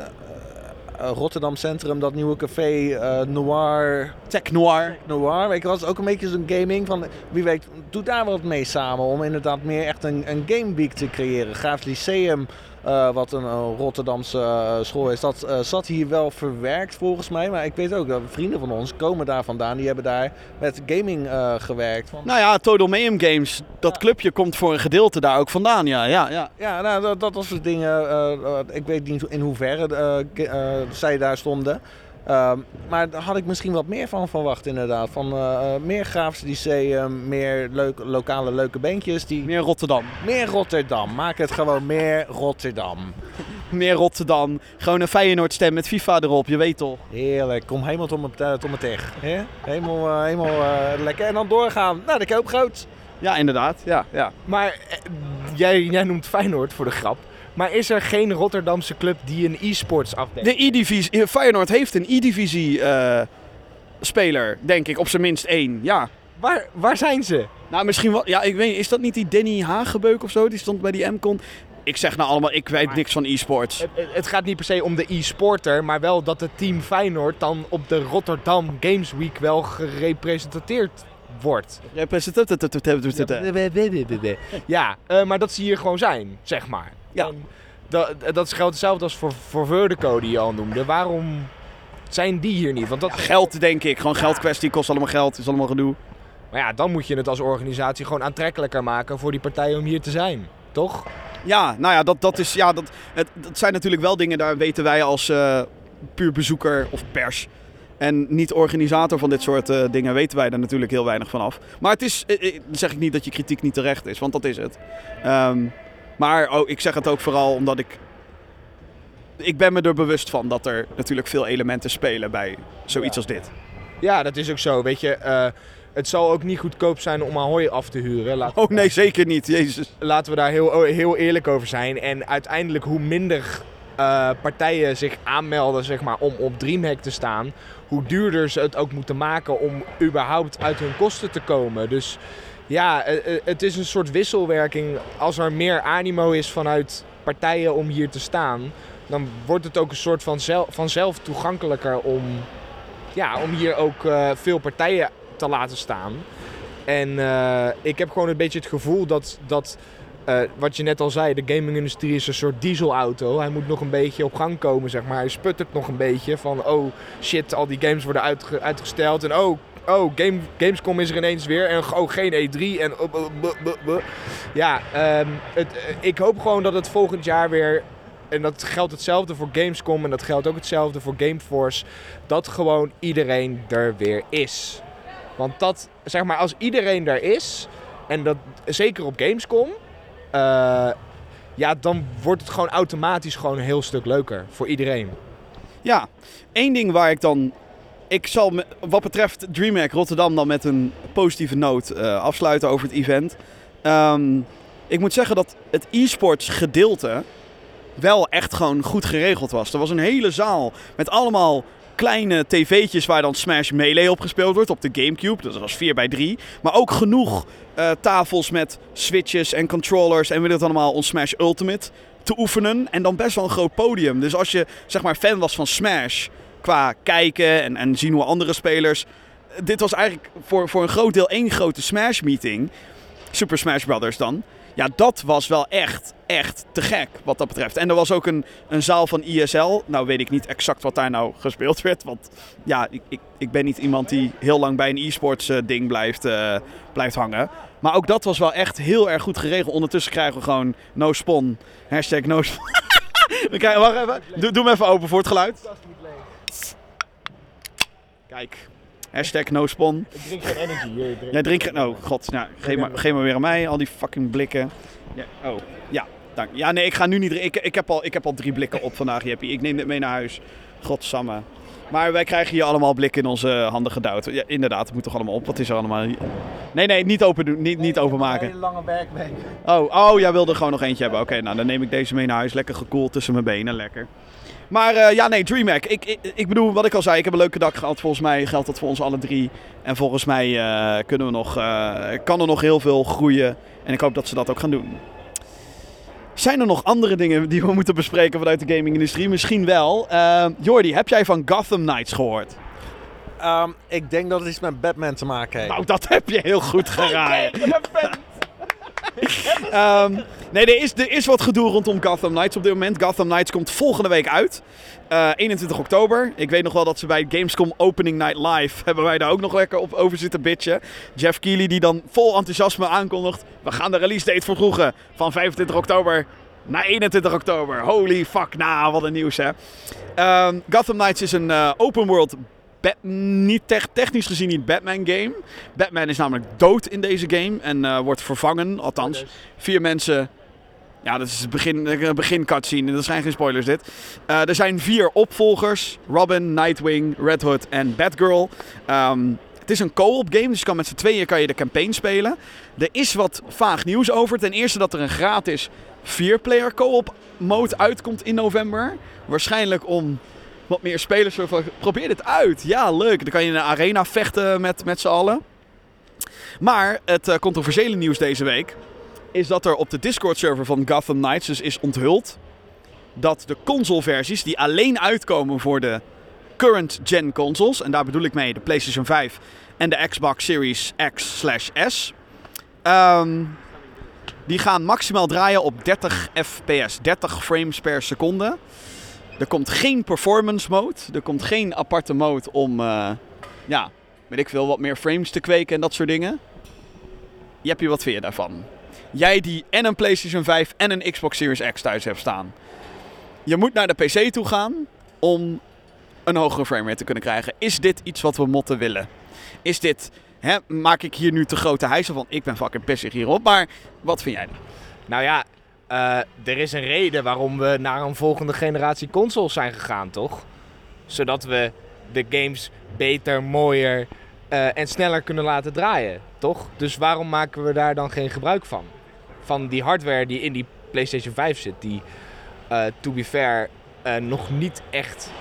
Rotterdam Centrum dat nieuwe café Noir Tech Noir. Noir, weet je wel, dat is ook een beetje zo'n gaming van, wie weet, doe daar wat mee samen om inderdaad meer echt een, een game week te creëren. Graafs Lyceum, eh, wat een eh, Rotterdamse eh, school is, dat zat hier wel verwerkt volgens mij, maar ik weet ook dat vrienden van ons komen daar vandaan, die hebben daar met gaming gewerkt. Van, Nou ja, Total Mayhem Games, dat clubje komt voor een gedeelte daar ook vandaan. Ja, ja, ja. ja, nou, dat, dat was soort dingen, ik weet niet in hoeverre zij daar stonden. Ehm, maar daar had ik misschien wat meer van verwacht inderdaad. Van eh, eh, meer Graafs Lyceum, meer leuk, lokale leuke bandjes. Die, Meer Rotterdam. Meer Rotterdam. Maak het gewoon meer Rotterdam. Meer Rotterdam. Gewoon een Feyenoord stem met FIFA erop, je weet toch. Heerlijk. Kom helemaal tot mijn, eh, tot mijn? Helemaal, eh, helemaal eh, lekker. En dan doorgaan naar de koopgroot. Ja, inderdaad. Ja, ja. Maar jij, jij noemt Feyenoord voor de grap. Maar is er geen Rotterdamse club die een e-sports afdeling... De E-divisie, Feyenoord heeft een E-divisie eh, speler, denk ik, op zijn minst één. Ja. Waar, waar zijn ze? Nou, misschien wel. Ja, ik weet. Is dat niet die Danny Hagebeuk of zo? Die stond bij die M-con. Ik zeg nou allemaal, ik weet niks van e-sports. Het, het- gaat niet per se om de e-sporter, maar wel dat het team Feyenoord dan op de Rotterdam Games Week wel gerepresenteerd wordt. Ja, eh, maar dat ze hier gewoon zijn, zeg maar. Ja. En dat, dat geldt hetzelfde als voor, voor Verdeco die je al noemde. Waarom zijn die hier niet? Want dat, Geld, denk ik. Gewoon geldkwestie, kost allemaal geld, is allemaal gedoe. Maar ja, dan moet je het als organisatie gewoon aantrekkelijker maken voor die partijen om hier te zijn. Toch? Ja, nou ja, dat, dat, is, ja dat, het, dat zijn natuurlijk wel dingen, daar weten wij als eh, puur bezoeker of pers en niet organisator van dit soort eh, dingen, weten wij daar natuurlijk heel weinig van af. Maar het is, eh, eh, dan zeg ik niet dat je kritiek niet terecht is, want dat is het. Ehm, maar oh, ik zeg het ook vooral omdat ik, ik ben me er bewust van dat er natuurlijk veel elementen spelen bij zoiets als dit. Ja, dat is ook zo. Weet je, eh, het zal ook niet goedkoop zijn om Ahoy af te huren. Oh nee, zeker niet, jezus. Laten we daar heel, heel eerlijk over zijn. En uiteindelijk, hoe minder eh, partijen zich aanmelden zeg maar, om op Dreamhack te staan, hoe duurder ze het ook moeten maken om überhaupt uit hun kosten te komen. Dus ja, eh, eh, het is een soort wisselwerking. Als er meer animo is vanuit partijen om hier te staan, dan wordt het ook een soort van zelf, vanzelf toegankelijker om, ja, om hier ook eh, veel partijen te laten staan. En ik heb gewoon een beetje het gevoel dat, dat wat je net al zei, de gaming-industrie is een soort dieselauto. Hij moet nog een beetje op gang komen, zeg maar. Hij sputtert nog een beetje van, oh shit, al die games worden uitge- uitgesteld. En oh, oh Game, Gamescom is er ineens weer. En oh, geen E3. En buh, buh, buh. ja, ehm, het, eh, ik hoop gewoon dat het volgend jaar weer... En dat geldt hetzelfde voor Gamescom en dat geldt ook hetzelfde voor Gameforce. Dat gewoon iedereen er weer is. Want dat, zeg maar, als iedereen er is, en dat zeker op Gamescom, eh, ja, dan wordt het gewoon automatisch gewoon een heel stuk leuker voor iedereen. Ja, één ding waar ik dan. Ik zal wat betreft DreamHack Rotterdam dan met een positieve noot eh, afsluiten over het event. Ehm, ik moet zeggen dat het e-sports gedeelte wel echt gewoon goed geregeld was. Er was een hele zaal met allemaal kleine tv'tjes waar dan Smash Melee op gespeeld wordt op de Gamecube. Dat was 4 bij 3 Maar ook genoeg eh, tafels met switches en controllers en weet het allemaal on Smash Ultimate te oefenen. En dan best wel een groot podium. Dus als je zeg maar fan was van Smash qua kijken en, en zien hoe andere spelers. Dit was eigenlijk voor, voor een groot deel één grote Smash meeting. Super Smash Brothers dan. Ja, dat was wel echt, echt te gek wat dat betreft. En er was ook een, een zaal van ISL. Nou weet ik niet exact wat daar nou gespeeld werd. Want ja, ik, ik, ik ben niet iemand die heel lang bij een e-sports eh, ding blijft, eh, blijft hangen. Maar ook dat was wel echt heel erg goed geregeld. Ondertussen krijgen we gewoon no spawn. Hashtag no spawn. Krijgen, wacht even. Doe, doe hem even open voor het geluid. Kijk. Hashtag no spawn. Ik drink geen energy. Hier, drink. Jij drinkt... Oh, god. Nou, geef, maar, geef maar weer aan mij. Al die fucking blikken. Ja, oh, ja. Dank. Ja, nee, ik ga nu niet drinken. Ik, ik, heb al, ik heb al drie blikken op vandaag, Jeppie. Ik neem dit mee naar huis. Godsamme. Maar wij krijgen hier allemaal blikken in onze handen gedouwd. Ja, inderdaad, het moet toch allemaal op. Wat is er allemaal? hier? Nee, nee, niet open doen. Niet, niet openmaken. Een hele lange werkweek. Oh, oh, jij wilde gewoon nog eentje hebben. Oké, nou dan neem ik deze mee naar huis. Lekker gekoeld tussen mijn benen. Lekker. Maar eh, ja, nee, DreamHack. Ik, ik, ik bedoel, wat ik al zei, ik heb een leuke dag gehad. Volgens mij geldt dat voor ons alle drie. En volgens mij eh, kunnen we nog, eh, kan er nog heel veel groeien. En ik hoop dat ze dat ook gaan doen. Zijn er nog andere dingen die we moeten bespreken vanuit de gaming-industrie? Misschien wel. Jordi, heb jij van Gotham Knights gehoord? Ehm, ik denk dat het iets met Batman te maken heeft. Nou, dat heb je heel goed geraden. Ehm, nee, er is, er is wat gedoe rondom Gotham Knights op dit moment. Gotham Knights komt volgende week uit. Eh, 21 oktober. Ik weet nog wel dat ze bij Gamescom Opening Night Live... hebben wij daar ook nog lekker op over zitten bitchen. Jeff Keighley die dan vol enthousiasme aankondigt... we gaan de release date vervroegen van 25 oktober naar 21 oktober. Holy fuck, nou, wat een nieuws hè. Ehm, Gotham Knights is een eh, open world niet tech- technisch gezien niet Batman game. Batman is namelijk dood in deze game en eh, wordt vervangen, althans. Vier mensen. Ja, dat is het begin, een begin cutscene. Dat zijn geen spoilers dit. Eh, er zijn vier opvolgers. Robin, Nightwing, Red Hood en Batgirl. Ehm, het is een co-op game, dus je kan met z'n tweeën kan je de campaign spelen. Er is wat vaag nieuws over. Ten eerste dat er een gratis 4-player co-op mode uitkomt in november. Waarschijnlijk om wat meer spelers van, probeer dit uit. Ja, leuk. Dan kan je in een arena vechten met, met z'n allen. Maar het eh, controversiële nieuws deze week is dat er op de Discord-server van Gotham Knights dus is onthuld dat de console-versies die alleen uitkomen voor de current-gen consoles, en daar bedoel ik mee de PlayStation 5 en de Xbox Series X/S, ehm, die gaan maximaal draaien op 30 fps, 30 frames per seconde. Er komt geen performance mode. Er komt geen aparte mode om, eh, ja, weet ik veel, wat meer frames te kweken en dat soort dingen. Je hebt hier wat vind je daarvan? Jij die en een PlayStation 5 en een Xbox Series X thuis hebt staan. Je moet naar de PC toe gaan om een hogere framerate te kunnen krijgen. Is dit iets wat we motten willen? Is dit, hè, maak ik hier nu te grote hijsen van? Ik ben fucking pissig hierop, maar wat vind jij? Nou ja, eh, er is een reden waarom we naar een volgende generatie consoles zijn gegaan, toch? Zodat we de games beter, mooier eh, en sneller kunnen laten draaien, toch? Dus waarom maken we daar dan geen gebruik van? Van die hardware die in die PlayStation 5 zit, die, eh, to be fair, nog niet echt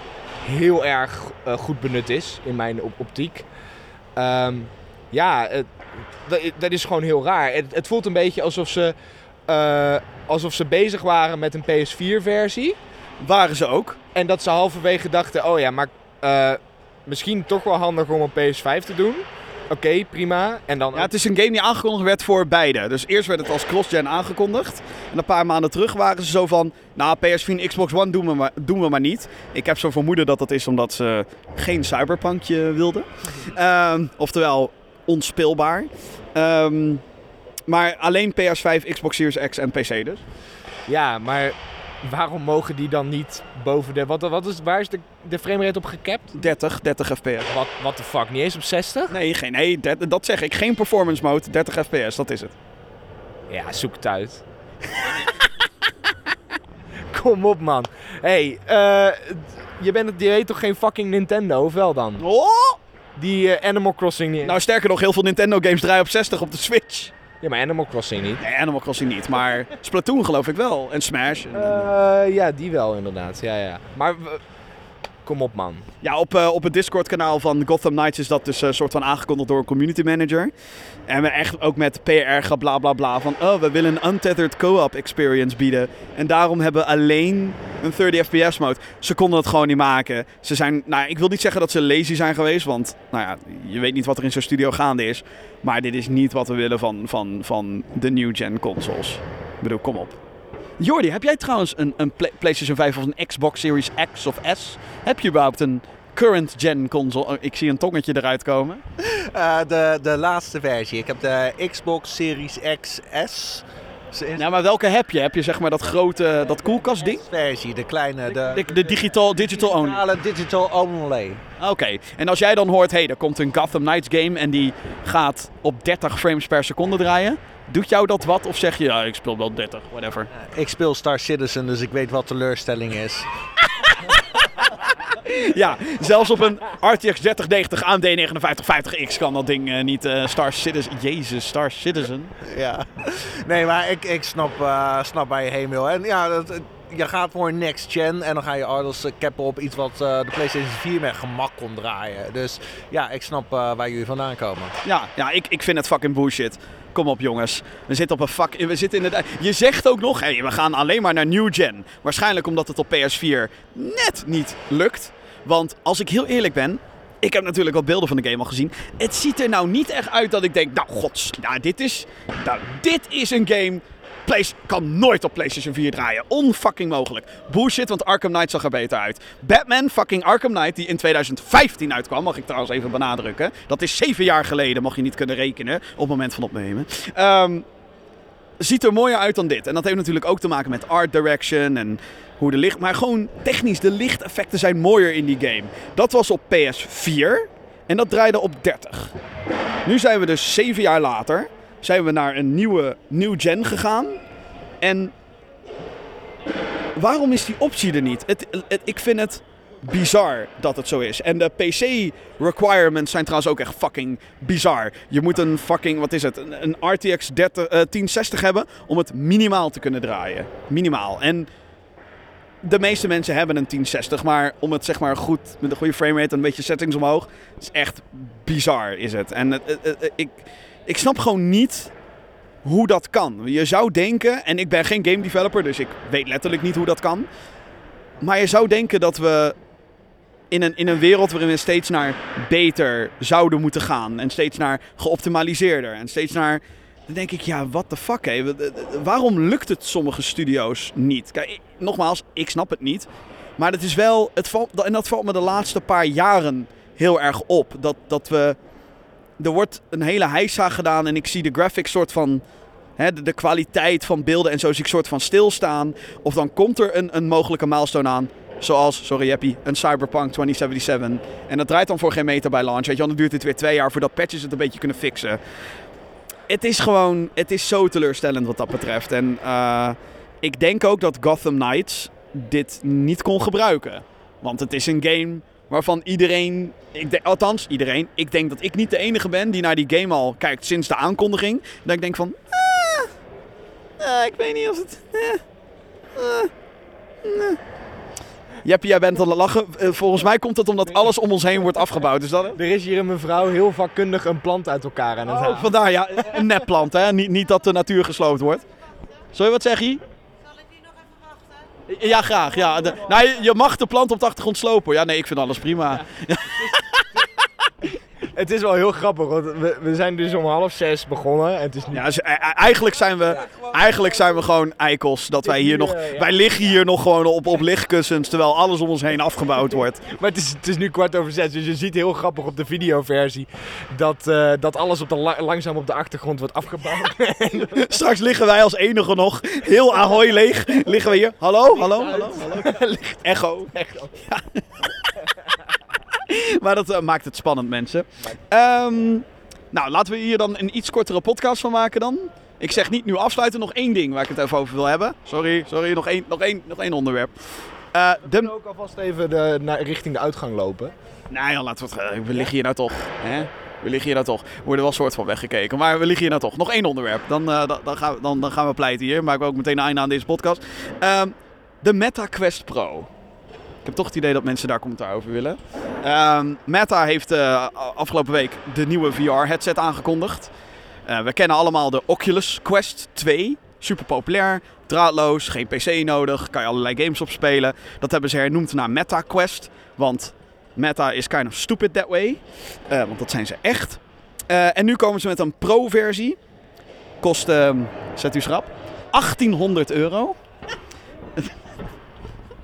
heel erg goed benut is in mijn op- optiek. Ehm, ja, dat, dat is gewoon heel raar. Het, het voelt een beetje alsof ze, eh, alsof ze bezig waren met een PS4-versie. Waren ze ook? En dat ze halverwege dachten, oh ja, maar eh, misschien toch wel handig om een PS5 te doen. Oké, prima. En dan Ja, het is een game die aangekondigd werd voor beide. Dus eerst werd het als cross-gen aangekondigd. En een paar maanden terug waren ze zo van... Nou, PS4 en Xbox One doen we, maar, doen we maar niet. Ik heb zo vermoeden dat dat is omdat ze geen cyberpunkje wilden. Ehm, oftewel, onspeelbaar. Ehm, maar alleen PS5, Xbox Series X en PC dus. Ja, maar waarom mogen die dan niet boven de... Wat, wat is, waar is de, de framerate op gecapt? 30, 30 fps. Wat what the fuck, niet eens op 60? Nee, geen, nee dat, dat zeg ik. Geen performance mode, 30 fps, dat is het. Ja, zoek het uit. Kom op, man. hey, eh, je, bent, het- je weet toch geen fucking Nintendo, of wel dan? Oh! Die eh, Animal Crossing niet. Nou, sterker nog, heel veel Nintendo games draaien op 60 op de Switch. Ja, maar Animal Crossing niet. Nee, Animal Crossing niet, maar Splatoon geloof ik wel. En Smash. En- Eh, ja, die wel inderdaad. Ja, ja. Maar kom op, man. Ja, op, eh, op het Discord-kanaal van Gotham Knights is dat dus een soort van aangekondigd door een community manager. En we echt ook met PR bla bla van, oh, we willen een untethered co-op experience bieden. En daarom hebben we alleen een 30 fps mode. Ze konden het gewoon niet maken. Ze zijn, nou, ik wil niet zeggen dat ze lazy zijn geweest, want, nou ja, je weet niet wat er in zo'n studio gaande is. Maar dit is niet wat we willen van, van, van de new gen consoles. Ik bedoel, kom op. Jordi, heb jij trouwens een, een Play- PlayStation 5 of een Xbox Series X of S? Heb je überhaupt een current gen console? Oh, ik zie een tongetje eruit komen. Eh, de, de laatste versie. Ik heb de Xbox Series. Ze is Ja, maar welke heb je? Heb je zeg maar dat grote, dat koelkastding? versie, de kleine. De, De, de digital, digital only. digital only. Oké, en als jij dan hoort, hé, hey, er komt een Gotham Knights game en die gaat op 30 frames per seconde draaien. Doet jou dat wat? Of zeg je, ja, ik speel wel 30, whatever. Ik speel Star Citizen, dus ik weet wat teleurstelling is. Ja, zelfs op een RTX 3090 AMD 5950X kan dat ding eh, niet eh, Star Citizen. Jezus, Star Citizen. Ja. Nee, maar ik, ik snap, eh, snap waar je heen wil. En ja, dat, je gaat voor next gen en dan ga je Ardles cappen op iets wat eh, de PlayStation 4 met gemak kon draaien. Dus ja, ik snap eh, waar jullie vandaan komen. Ja, ja ik, ik vind het fucking bullshit. Kom op jongens. We zitten op een fuck. We zitten inderdaad. Je zegt ook nog, hey, we gaan alleen maar naar new gen. Waarschijnlijk omdat het op PS4 net niet lukt. Want als ik heel eerlijk ben, ik heb natuurlijk wat beelden van de game al gezien. Het ziet er nou niet echt uit dat ik denk, nou gods, nou, dit is, nou, dit is een game. Play, kan nooit op PlayStation 4 draaien. Onfucking mogelijk. Bullshit, want Arkham Knight zag er beter uit. Batman fucking Arkham Knight, die in 2015 uitkwam, mag ik trouwens even benadrukken. Dat is zeven jaar geleden, mag je niet kunnen rekenen op het moment van opnemen. Ehm, ziet er mooier uit dan dit. En dat heeft natuurlijk ook te maken met art direction en hoe de licht... Maar gewoon technisch, de lichteffecten zijn mooier in die game. Dat was op PS4 en dat draaide op 30. Nu zijn we dus zeven jaar later, zijn we naar een nieuwe new gen gegaan. En waarom is die optie er niet? Het, ik vind het bizar dat het zo is. En de PC requirements zijn trouwens ook echt fucking bizar. Je moet een fucking, wat is het, een, RTX 30, eh, 1060 hebben om het minimaal te kunnen draaien. Minimaal. En de meeste mensen hebben een 1060, maar om het zeg maar goed, met een goede framerate en een beetje settings omhoog, is echt bizar is het. En ik, ik snap gewoon niet hoe dat kan. Je zou denken, en ik ben geen game developer, dus ik weet letterlijk niet hoe dat kan. Maar je zou denken dat we in een, in een wereld waarin we steeds naar beter zouden moeten gaan. En steeds naar geoptimaliseerder. En steeds naar. Dan denk ik, ja, what the fuck, hé. Waarom lukt het sommige studio's niet? Kijk, nogmaals, ik snap het niet. Maar het is wel. Het valt, en dat valt me de laatste paar jaren heel erg op. Dat, dat we. Er wordt een hele heisa gedaan en ik zie de graphics soort van. De, de kwaliteit van beelden en zo zie ik soort van stilstaan. Of dan komt er een, een mogelijke milestone aan. Zoals, sorry Jeppie, een Cyberpunk 2077. En dat draait dan voor geen meter bij launch. Weet je, dan duurt het weer twee jaar voordat patches het een beetje kunnen fixen. Het is gewoon, het is zo teleurstellend wat dat betreft. En eh, ik denk ook dat Gotham Knights dit niet kon gebruiken. Want het is een game waarvan iedereen, ik denk, althans iedereen, ik denk dat ik niet de enige ben die naar die game al kijkt sinds de aankondiging. Dat ik denk van, ah, ik weet niet of het... eh, eh. Jeppie, jij bent aan het lachen. Volgens mij komt het omdat alles om ons heen wordt afgebouwd. Is dat het? Er is hier een mevrouw heel vakkundig een plant uit elkaar aan het Oh, halen. vandaar, ja. Een nepplant, hè. Niet, niet dat de natuur gesloopt wordt. Wat zeg je? Zal ik die nog even wachten? Ja, graag. Ja. De- nou, je, je mag de plant op de achtergrond slopen. hoor. Ja, nee, ik vind alles prima. Het is wel heel grappig, want we, we zijn dus om half zes begonnen. En het is nu... Ja, dus, e- e- eigenlijk, zijn we, eigenlijk zijn we gewoon eikels. Dat wij hier nog... Wij liggen hier nog gewoon op, op lichtkussens, terwijl alles om ons heen afgebouwd wordt. Maar het is, het is nu kwart over zes, dus je ziet heel grappig op de videoversie dat, eh, dat alles op de la- langzaam op de achtergrond wordt afgebouwd. Straks liggen wij als enige nog heel Ahoy leeg. Liggen we hier. Hallo, hallo, hallo, hallo. Echo. Echt. Ja. maar dat eh, maakt het spannend, mensen. Ehm, nou, laten we hier dan een iets kortere podcast van maken dan. Ik zeg niet nu afsluiten, nog één ding waar ik het even over wil hebben. Sorry, sorry, nog één, nog één, nog één onderwerp. Eh, We kunnen ook alvast even de, naar, richting de uitgang lopen. nou ja, laten we het... eh, We liggen hier nou toch. Hè? We liggen hier nou toch. We worden wel soort van weggekeken. Maar we liggen hier nou toch. Nog één onderwerp. Dan, dan, gaan, we, dan, dan gaan we pleiten hier. Maak ik ook meteen een einde aan deze podcast. Ehm, de Meta Quest Pro. Ik heb toch het idee dat mensen daar commentaar over willen. Ehm, Meta heeft eh, afgelopen week de nieuwe VR-headset aangekondigd. Eh, we kennen allemaal de Oculus Quest 2. Super populair, draadloos, geen PC nodig, kan je allerlei games op spelen. Dat hebben ze hernoemd naar Meta Quest. Want Meta is kind of stupid that way. Eh, want dat zijn ze echt. En nu komen ze met een pro-versie. Kost, ehm, zet u schrap, 1800 euro.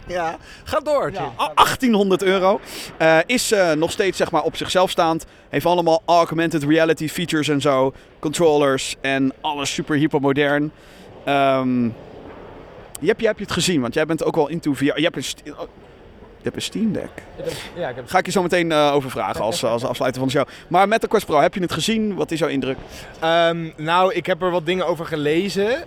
Ja, ga door, Jim. A- 1800 euro. Eh, is eh, nog steeds zeg maar, op zichzelf staand. Heeft allemaal augmented reality features en zo. Controllers en alles super hypermodern. Ehm je, hebt, je hebt het gezien, want jij bent ook wel into VR. Je hebt een, oh, je hebt een Steam Deck. Ja, ik heb... Ga ik je zo meteen eh, over vragen als, als afsluiter van de show. Maar met de Quest Pro, heb je het gezien? Wat is jouw indruk? Ehm, nou, ik heb er wat dingen over gelezen.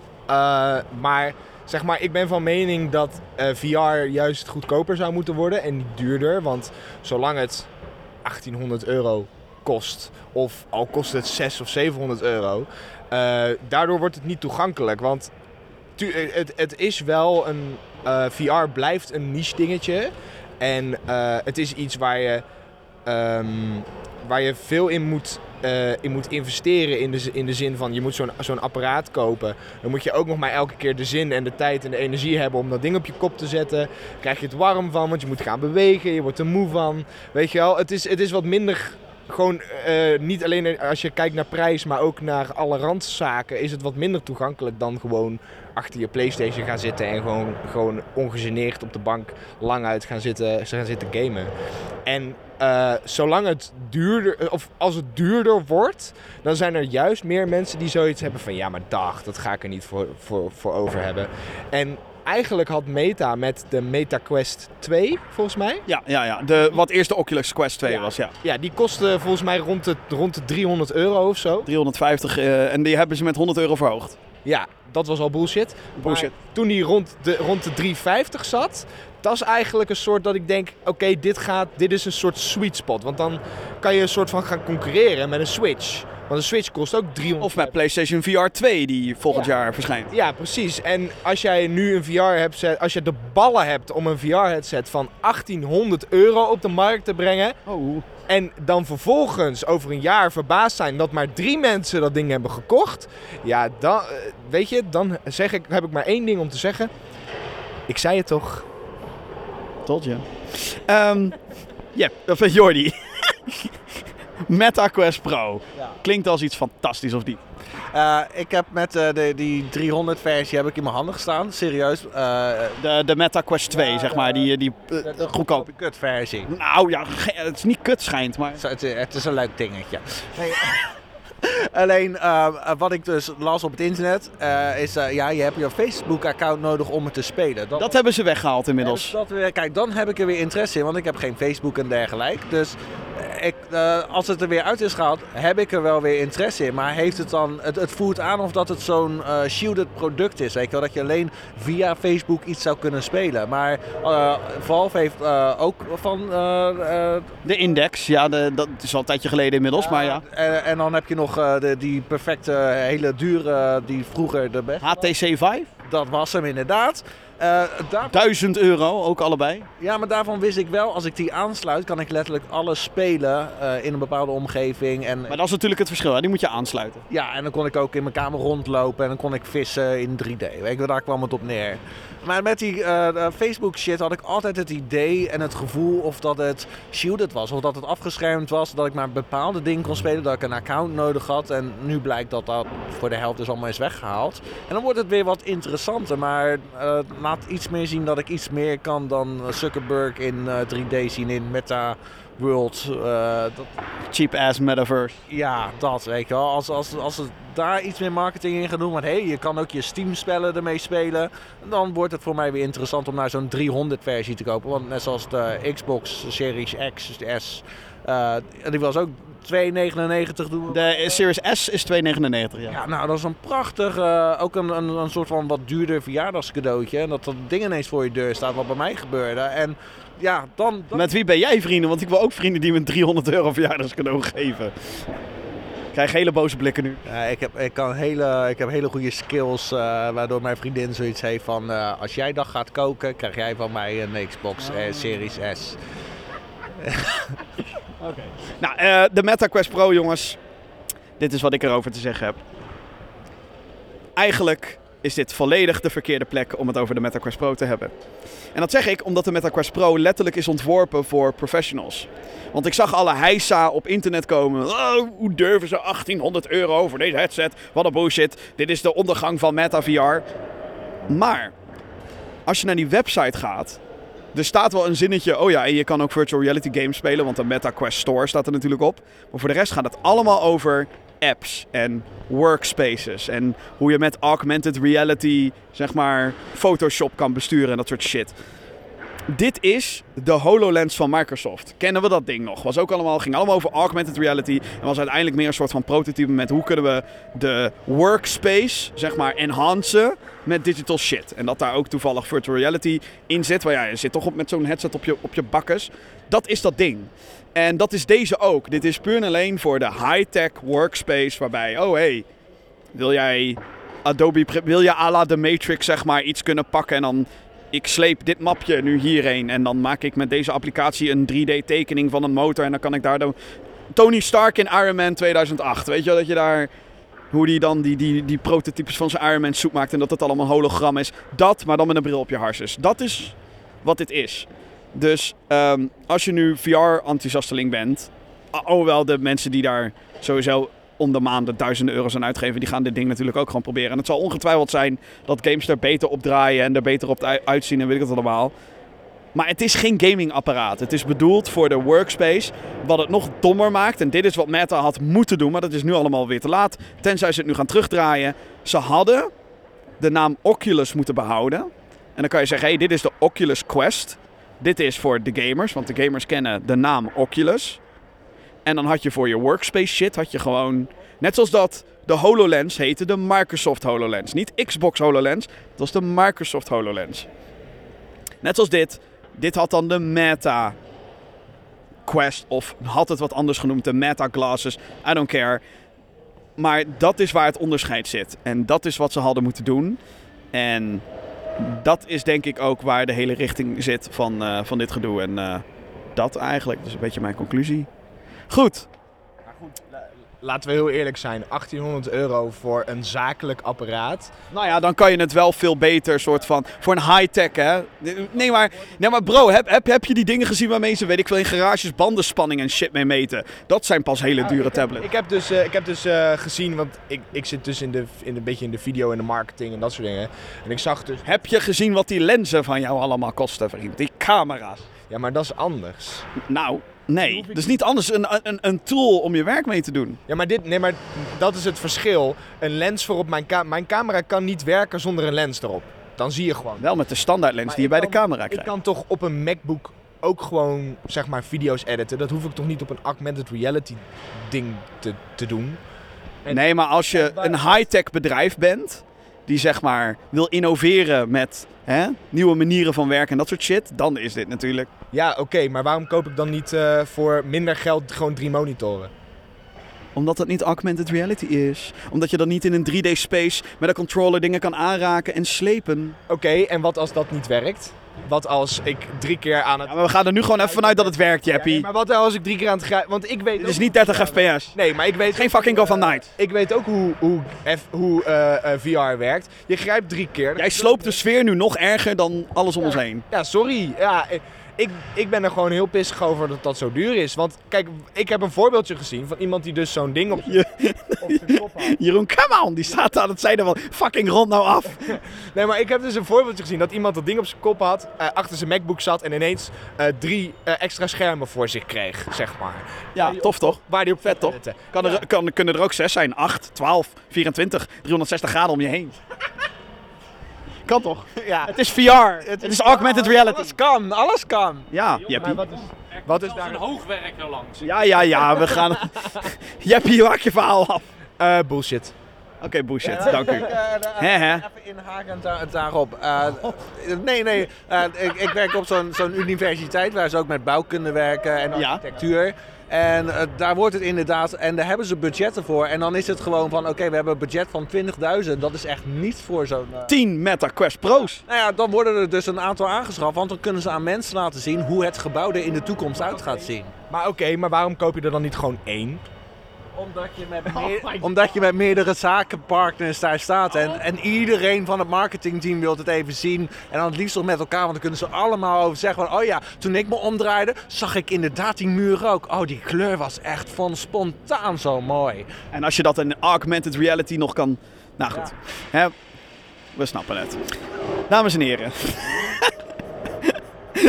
maar zeg maar, ik ben van mening dat eh, VR juist goedkoper zou moeten worden en niet duurder. Want zolang het 1800 euro kost, of al kost het 600 of 700 euro, eh, daardoor wordt het niet toegankelijk. Want eh, het, het is wel een. VR blijft een niche dingetje. En het is iets waar je, ehm, waar je veel in moet, eh, in moet investeren. In de, in de zin van je moet zo'n zo'n apparaat kopen. Dan moet je ook nog maar elke keer de zin en de tijd en de energie hebben om dat ding op je kop te zetten. Krijg je het warm van, want je moet gaan bewegen. Je wordt er moe van. Weet je wel, het is, het is wat minder. Gewoon eh, niet alleen als je kijkt naar prijs, maar ook naar alle randzaken, is het wat minder toegankelijk dan gewoon achter je PlayStation gaan zitten en gewoon, gewoon ongegeneerd op de bank lang uit gaan zitten, gaan zitten gamen. En eh, zolang het duurder, of als het duurder wordt, dan zijn er juist meer mensen die zoiets hebben van ja, maar dag, dat ga ik er niet voor, voor, voor over hebben. En eigenlijk had Meta met de Meta Quest 2, volgens mij. Ja, ja, ja. De, wat eerst de Oculus Quest 2 Ja. was, ja. Ja, die kostte volgens mij rond de, rond de 300 euro of zo. 350 eh, en die hebben ze met 100 euro verhoogd. Ja, dat was al bullshit. Bullshit. Maar toen die rond de, rond de 350 zat, dat is eigenlijk een soort dat ik denk, oké, dit gaat, dit is een soort sweet spot. Want dan kan je een soort van gaan concurreren met een Switch. Want een Switch kost ook 300 Of met PlayStation VR 2 die volgend Ja. jaar verschijnt. Ja, precies. En als jij nu een VR-headset, als je de ballen hebt om een VR-headset van 1800 euro op de markt te brengen. Oh. En dan vervolgens over een jaar verbaasd zijn dat maar drie mensen dat ding hebben gekocht. Ja, dan, eh, weet je, dan zeg ik, heb ik maar één ding om te zeggen. Ik zei het toch. Tot je. Ehm ja, of uh, Jordi. Meta Quest Pro. Klinkt als iets fantastisch of niet? Eh, ik heb met eh, de, die 300 versie heb ik in mijn handen gestaan. Serieus. eh, De, de Meta Quest 2, Ja, zeg maar. Die, die de, goedkope. kut versie. Nou ja, het is niet kut schijnt, maar... Het, het is een leuk dingetje. Nee. Alleen eh, wat ik dus las op het internet eh, is, eh, ja, je hebt je Facebook-account nodig om het te spelen. Dat hebben ze weggehaald inmiddels. dus dat weer, kijk, dan heb ik er weer interesse in, want ik heb geen Facebook en dergelijke. Dus ik, als het er weer uit is gehaald, heb ik er wel weer interesse in. Maar heeft het dan, het, het voert aan of dat het zo'n shielded product is. Weet je wel, dat je alleen via Facebook iets zou kunnen spelen. Maar Valve heeft ook van... De Index, ja, de, dat is al een tijdje geleden inmiddels, maar ja. En, en dan heb je nog eh, de, die perfecte, hele dure, die vroeger de best. HTC Vive, Dat was hem inderdaad. Eh, daar, 1000 euro, ook allebei. ja, maar daarvan wist ik wel, als ik die aansluit, kan ik letterlijk alles spelen eh, in een bepaalde omgeving. En, Maar dat is natuurlijk het verschil, hè? die moet je aansluiten. ja, en dan kon ik ook in mijn kamer rondlopen en dan kon ik vissen in 3D. Weet je, daar kwam het op neer. Maar met die eh, Facebook shit had ik altijd het idee en het gevoel of dat het shielded was. Of dat het afgeschermd was, dat ik maar bepaalde dingen kon spelen, dat ik een account nodig had. En nu blijkt dat dat voor de helft dus allemaal is weggehaald. En dan wordt het weer wat interessanter, maar eh, laat iets meer zien dat ik iets meer kan dan Zuckerberg in eh, 3D zien in Meta World. eh, dat, Cheap ass metaverse. ja, dat weet je wel. Als, als, als ze daar iets meer marketing in gaan doen, want hé, hey, je kan ook je Steam-spellen ermee spelen, dan wordt het voor mij weer interessant om naar zo'n 300-versie te kopen. Want net zoals de Xbox Series X, de S, eh, die was ook 2,99 doen. De Series S is 2,99, ja. Ja, nou, dat is een prachtig, eh, ook een, een, een soort van wat duurder verjaardagscadeautje. En dat dat ding ineens voor je deur staat, wat bij mij gebeurde. En ja, dan... dan Met wie ben jij vrienden? Want ik wil ook vrienden die me een 300 euro verjaardagscadeau geven. Ik krijg hele boze blikken nu. Ja, ik, heb, ik, kan hele, ik heb hele goede skills, eh, waardoor mijn vriendin zoiets heeft van... eh, als jij dan gaat koken, krijg jij van mij een Xbox Series S. Nou, eh, de Meta Quest Pro, jongens. Dit is wat ik erover te zeggen heb. Eigenlijk is dit volledig de verkeerde plek om het over de Meta Quest Pro te hebben. En dat zeg ik omdat de Meta Quest Pro letterlijk is ontworpen voor professionals. Want ik zag alle heisa op internet komen. Oh, hoe durven ze 1800 euro voor deze headset? Wat een bullshit. Dit is de ondergang van Meta VR. Maar, als je naar die website gaat, er staat wel een zinnetje, oh ja, en je kan ook virtual reality games spelen, want de Meta Quest Store staat er natuurlijk op. Maar voor de rest gaat het allemaal over apps en workspaces en hoe je met augmented reality, zeg maar, Photoshop kan besturen en dat soort shit. Dit is de HoloLens van Microsoft. Kennen we dat ding nog? Was ook allemaal, ging allemaal over augmented reality. En was uiteindelijk meer een soort van prototype met hoe kunnen we de workspace, zeg maar, enhancen met digital shit. En dat daar ook toevallig virtual reality in zit. Want ja, je zit toch op, met zo'n headset op je, op je bakkes. Dat is dat ding. En dat is deze ook. Dit is puur en alleen voor de high-tech workspace waarbij, oh hey, wil jij Adobe, wil je à la de Matrix zeg maar iets kunnen pakken en dan ik sleep dit mapje nu hierheen en dan maak ik met deze applicatie een 3D tekening van een motor en dan kan ik daar Tony Stark in Iron Man 2008, weet je wel, dat je daar hoe die dan die, die, die prototypes van zijn Iron Man soep maakt en dat het allemaal hologram is. Dat, maar dan met een bril op je harses. Dat is wat dit is. Dus ehm, als je nu VR-enthousiasteling bent, alhoewel de mensen die daar sowieso om de maanden duizenden euro's aan uitgeven, die gaan dit ding natuurlijk ook gewoon proberen. En het zal ongetwijfeld zijn dat games er beter op draaien en er beter op ui- uitzien en weet ik het allemaal. Maar het is geen gamingapparaat. Het is bedoeld voor de workspace. Wat het nog dommer maakt. En dit is wat Meta had moeten doen. Maar dat is nu allemaal weer te laat. Tenzij ze het nu gaan terugdraaien. Ze hadden de naam Oculus moeten behouden. En dan kan je zeggen, hey, dit is de Oculus Quest. Dit is voor de gamers. Want de gamers kennen de naam Oculus. En dan had je voor je workspace shit, had je gewoon... Net zoals dat de HoloLens heette de Microsoft HoloLens. Niet Xbox HoloLens, het was de Microsoft HoloLens. Net zoals dit. Dit had dan de Meta Quest of had het wat anders genoemd, de Meta Glasses. I don't care. Maar dat is waar het onderscheid zit. En dat is wat ze hadden moeten doen. En dat is denk ik ook waar de hele richting zit van, eh, van dit gedoe. En eh, dat eigenlijk. Dus een beetje mijn conclusie. Goed. Laten we heel eerlijk zijn, 1800 euro voor een zakelijk apparaat. Nou ja, dan kan je het wel veel beter soort van... Voor een high-tech, hè? Nee, maar, nee, maar bro, heb, heb, heb je die dingen gezien waarmee ze, weet ik veel, in garages bandenspanning en shit mee meten? Dat zijn pas hele dure tablets. Ik heb dus, eh, ik heb dus eh, gezien, want ik, ik zit dus in de, in een beetje in de video en de marketing en dat soort dingen. En ik zag dus, Heb je gezien wat die lenzen van jou allemaal kosten, vriend? Die camera's. ja maar dat is anders. Nou, nee. Dat is niet anders een, een, een tool om je werk mee te doen. Ja, maar, dit, nee, maar dat is het verschil. Een lens voor op mijn camera. Mijn camera kan niet werken zonder een lens erop. Dan zie je gewoon. Wel met de standaardlens Maar die je ik bij de camera Ik krijgt. kan toch op een MacBook ook gewoon, zeg maar, video's editen. Dat hoef ik toch niet op een augmented reality ding te, te doen. en- Nee, maar als je waar- een high-tech bedrijf bent, die zeg maar wil innoveren met hè, nieuwe manieren van werken en dat soort shit, dan is dit natuurlijk. Ja, oké, maar waarom koop ik dan niet eh, voor minder geld gewoon drie monitoren? Omdat het niet augmented reality is. Omdat je dan niet in een 3D-space met een controller dingen kan aanraken en slepen. Oké, en wat als dat niet werkt? Wat als ik drie keer aan het... Ja, maar we gaan er nu gewoon even vanuit dat het werkt, Jeppie. nee, maar wat als ik drie keer aan het grijpen... Want ik weet Het is niet 30 fps. Nee, maar ik weet... Geen fucking Gotham Knight. Ik weet ook hoe, hoe, F- hoe eh, eh, VR werkt. Je grijpt drie keer. Jij sloopt de sfeer nu nog erger dan alles om ons heen. Ja, sorry. Ja, ik, ik ben er gewoon heel pissig over dat dat zo duur is. Want kijk, ik heb een voorbeeldje gezien van iemand die dus zo'n ding op, Je- op zijn kop had. Jeroen, come on, die staat aan het zijde van fucking rond nou af. Nee, maar ik heb dus een voorbeeldje gezien dat iemand dat ding op zijn kop had, eh, achter zijn MacBook zat en ineens eh, drie eh, extra schermen voor zich kreeg, zeg maar. Ja, tof toch? Waar die op Vet toch? Kan er, kan, kunnen er ook 6 zijn, 8, 12, 24, 360 graden om je heen. Kan toch? Ja. Het is VR. Het, is augmented reality. Alles kan, alles kan. Ja, Jeppie. wat is, wat is daar... een hoogwerker langs. Ja, ja, ja, we gaan... Jeppie, maak je verhaal af. Eh, bullshit. Oké, bullshit, dank u. Hè, hè? Even inhaken da- daarop. Eh, nee, nee. eh, ik, ik werk op zo'n zo'n universiteit waar ze ook met bouwkunde werken en Ja. En eh, daar wordt het inderdaad, en daar hebben ze budgetten voor. En dan is het gewoon van, oké, we hebben een budget van 20.000. Dat is echt niet voor zo'n... eh, 10 Meta Quest Pro's. Nou ja, dan worden er dus een aantal aangeschaft. Want dan kunnen ze aan mensen laten zien hoe het gebouw er in de toekomst uit gaat zien. Maar oké, maar waarom koop je er dan niet gewoon één? Omdat je met, meer- omdat je met meerdere zakenpartners daar staat. En, en iedereen van het marketingteam wil het even zien. En dan het liefst nog met elkaar. Want dan kunnen ze allemaal over zeggen van... Oh ja, toen ik me omdraaide, zag ik inderdaad die muur ook. Oh, die kleur was echt van spontaan zo mooi. En als je dat in augmented reality nog kan... Nou goed, hè, we snappen het. Dames en heren.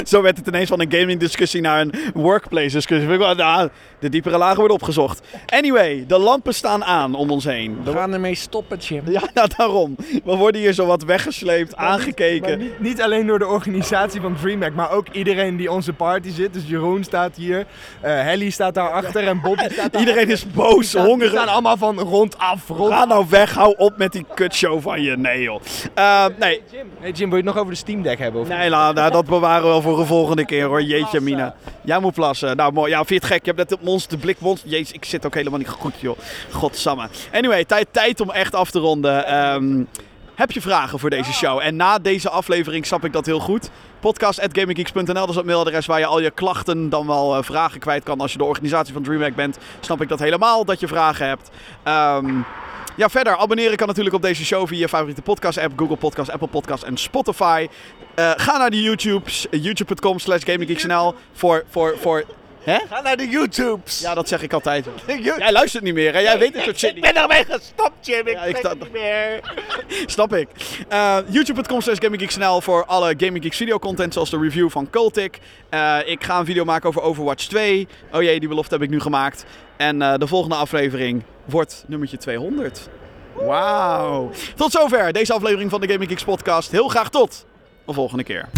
Zo werd het ineens van een gaming discussie naar een workplace discussie. Nou, de diepere lagen worden opgezocht. Anyway, de lampen staan aan om ons heen. We gaan ermee stoppen, Jim. Ja, nou daarom. We worden hier zo wat weggesleept, Maar aangekeken. niet, niet alleen door de organisatie van DreamHack, maar ook iedereen die onze party zit. Dus Jeroen staat hier, eh Helly staat daarachter en Bobby staat daar. Iedereen is boos, Die hongerig. staan allemaal van rondaf, rond. Ga nou weg, hou op met die kutshow van je. Nee joh. Eh, nee, Hey Jim, wil je het nog over de Steam Deck hebben? Of nee nou, dat bewaren we wel voor een volgende keer hoor. Jeetje mina. Jij moet plassen. Nou mooi. Ja, vind je het gek? Je hebt net het monster, de blik monster. Jezus, ik zit ook helemaal niet goed joh. Godsamme. Anyway, tijd, tijd om echt af te ronden. Ehm, heb je vragen voor deze show? En na deze aflevering snap ik dat heel goed. Podcast.gaminggeeks.nl, dat is het mailadres waar je al je klachten dan wel eh, vragen kwijt kan. Als je de organisatie van DreamHack bent, snap ik dat helemaal dat je vragen hebt. Ehm, ja, verder, abonneren kan natuurlijk op deze show via je favoriete podcast-app, Google Podcast, Apple Podcast en Spotify. Eh, ga naar de YouTubes, eh, youtube.com slash gaminggeeksnl voor, voor, voor... Hè? Ga naar de YouTubes! Ja, dat zeg ik altijd. Jij luistert niet meer, hè? Jij weet het soort shit niet. Ik ben ermee gestopt, Jim. Ik Ja, ik niet meer. Snap ik. Eh, YouTube.com slash GamingGeeksNL voor alle Gaming Geeks videocontent, zoals de review van Cultic. Eh, ik ga een video maken over Overwatch 2. Oh jee, die belofte heb ik nu gemaakt. En de volgende aflevering wordt nummertje 200. Wauw. Tot zover deze aflevering van de Gaming Geeks podcast. Heel graag tot de volgende keer.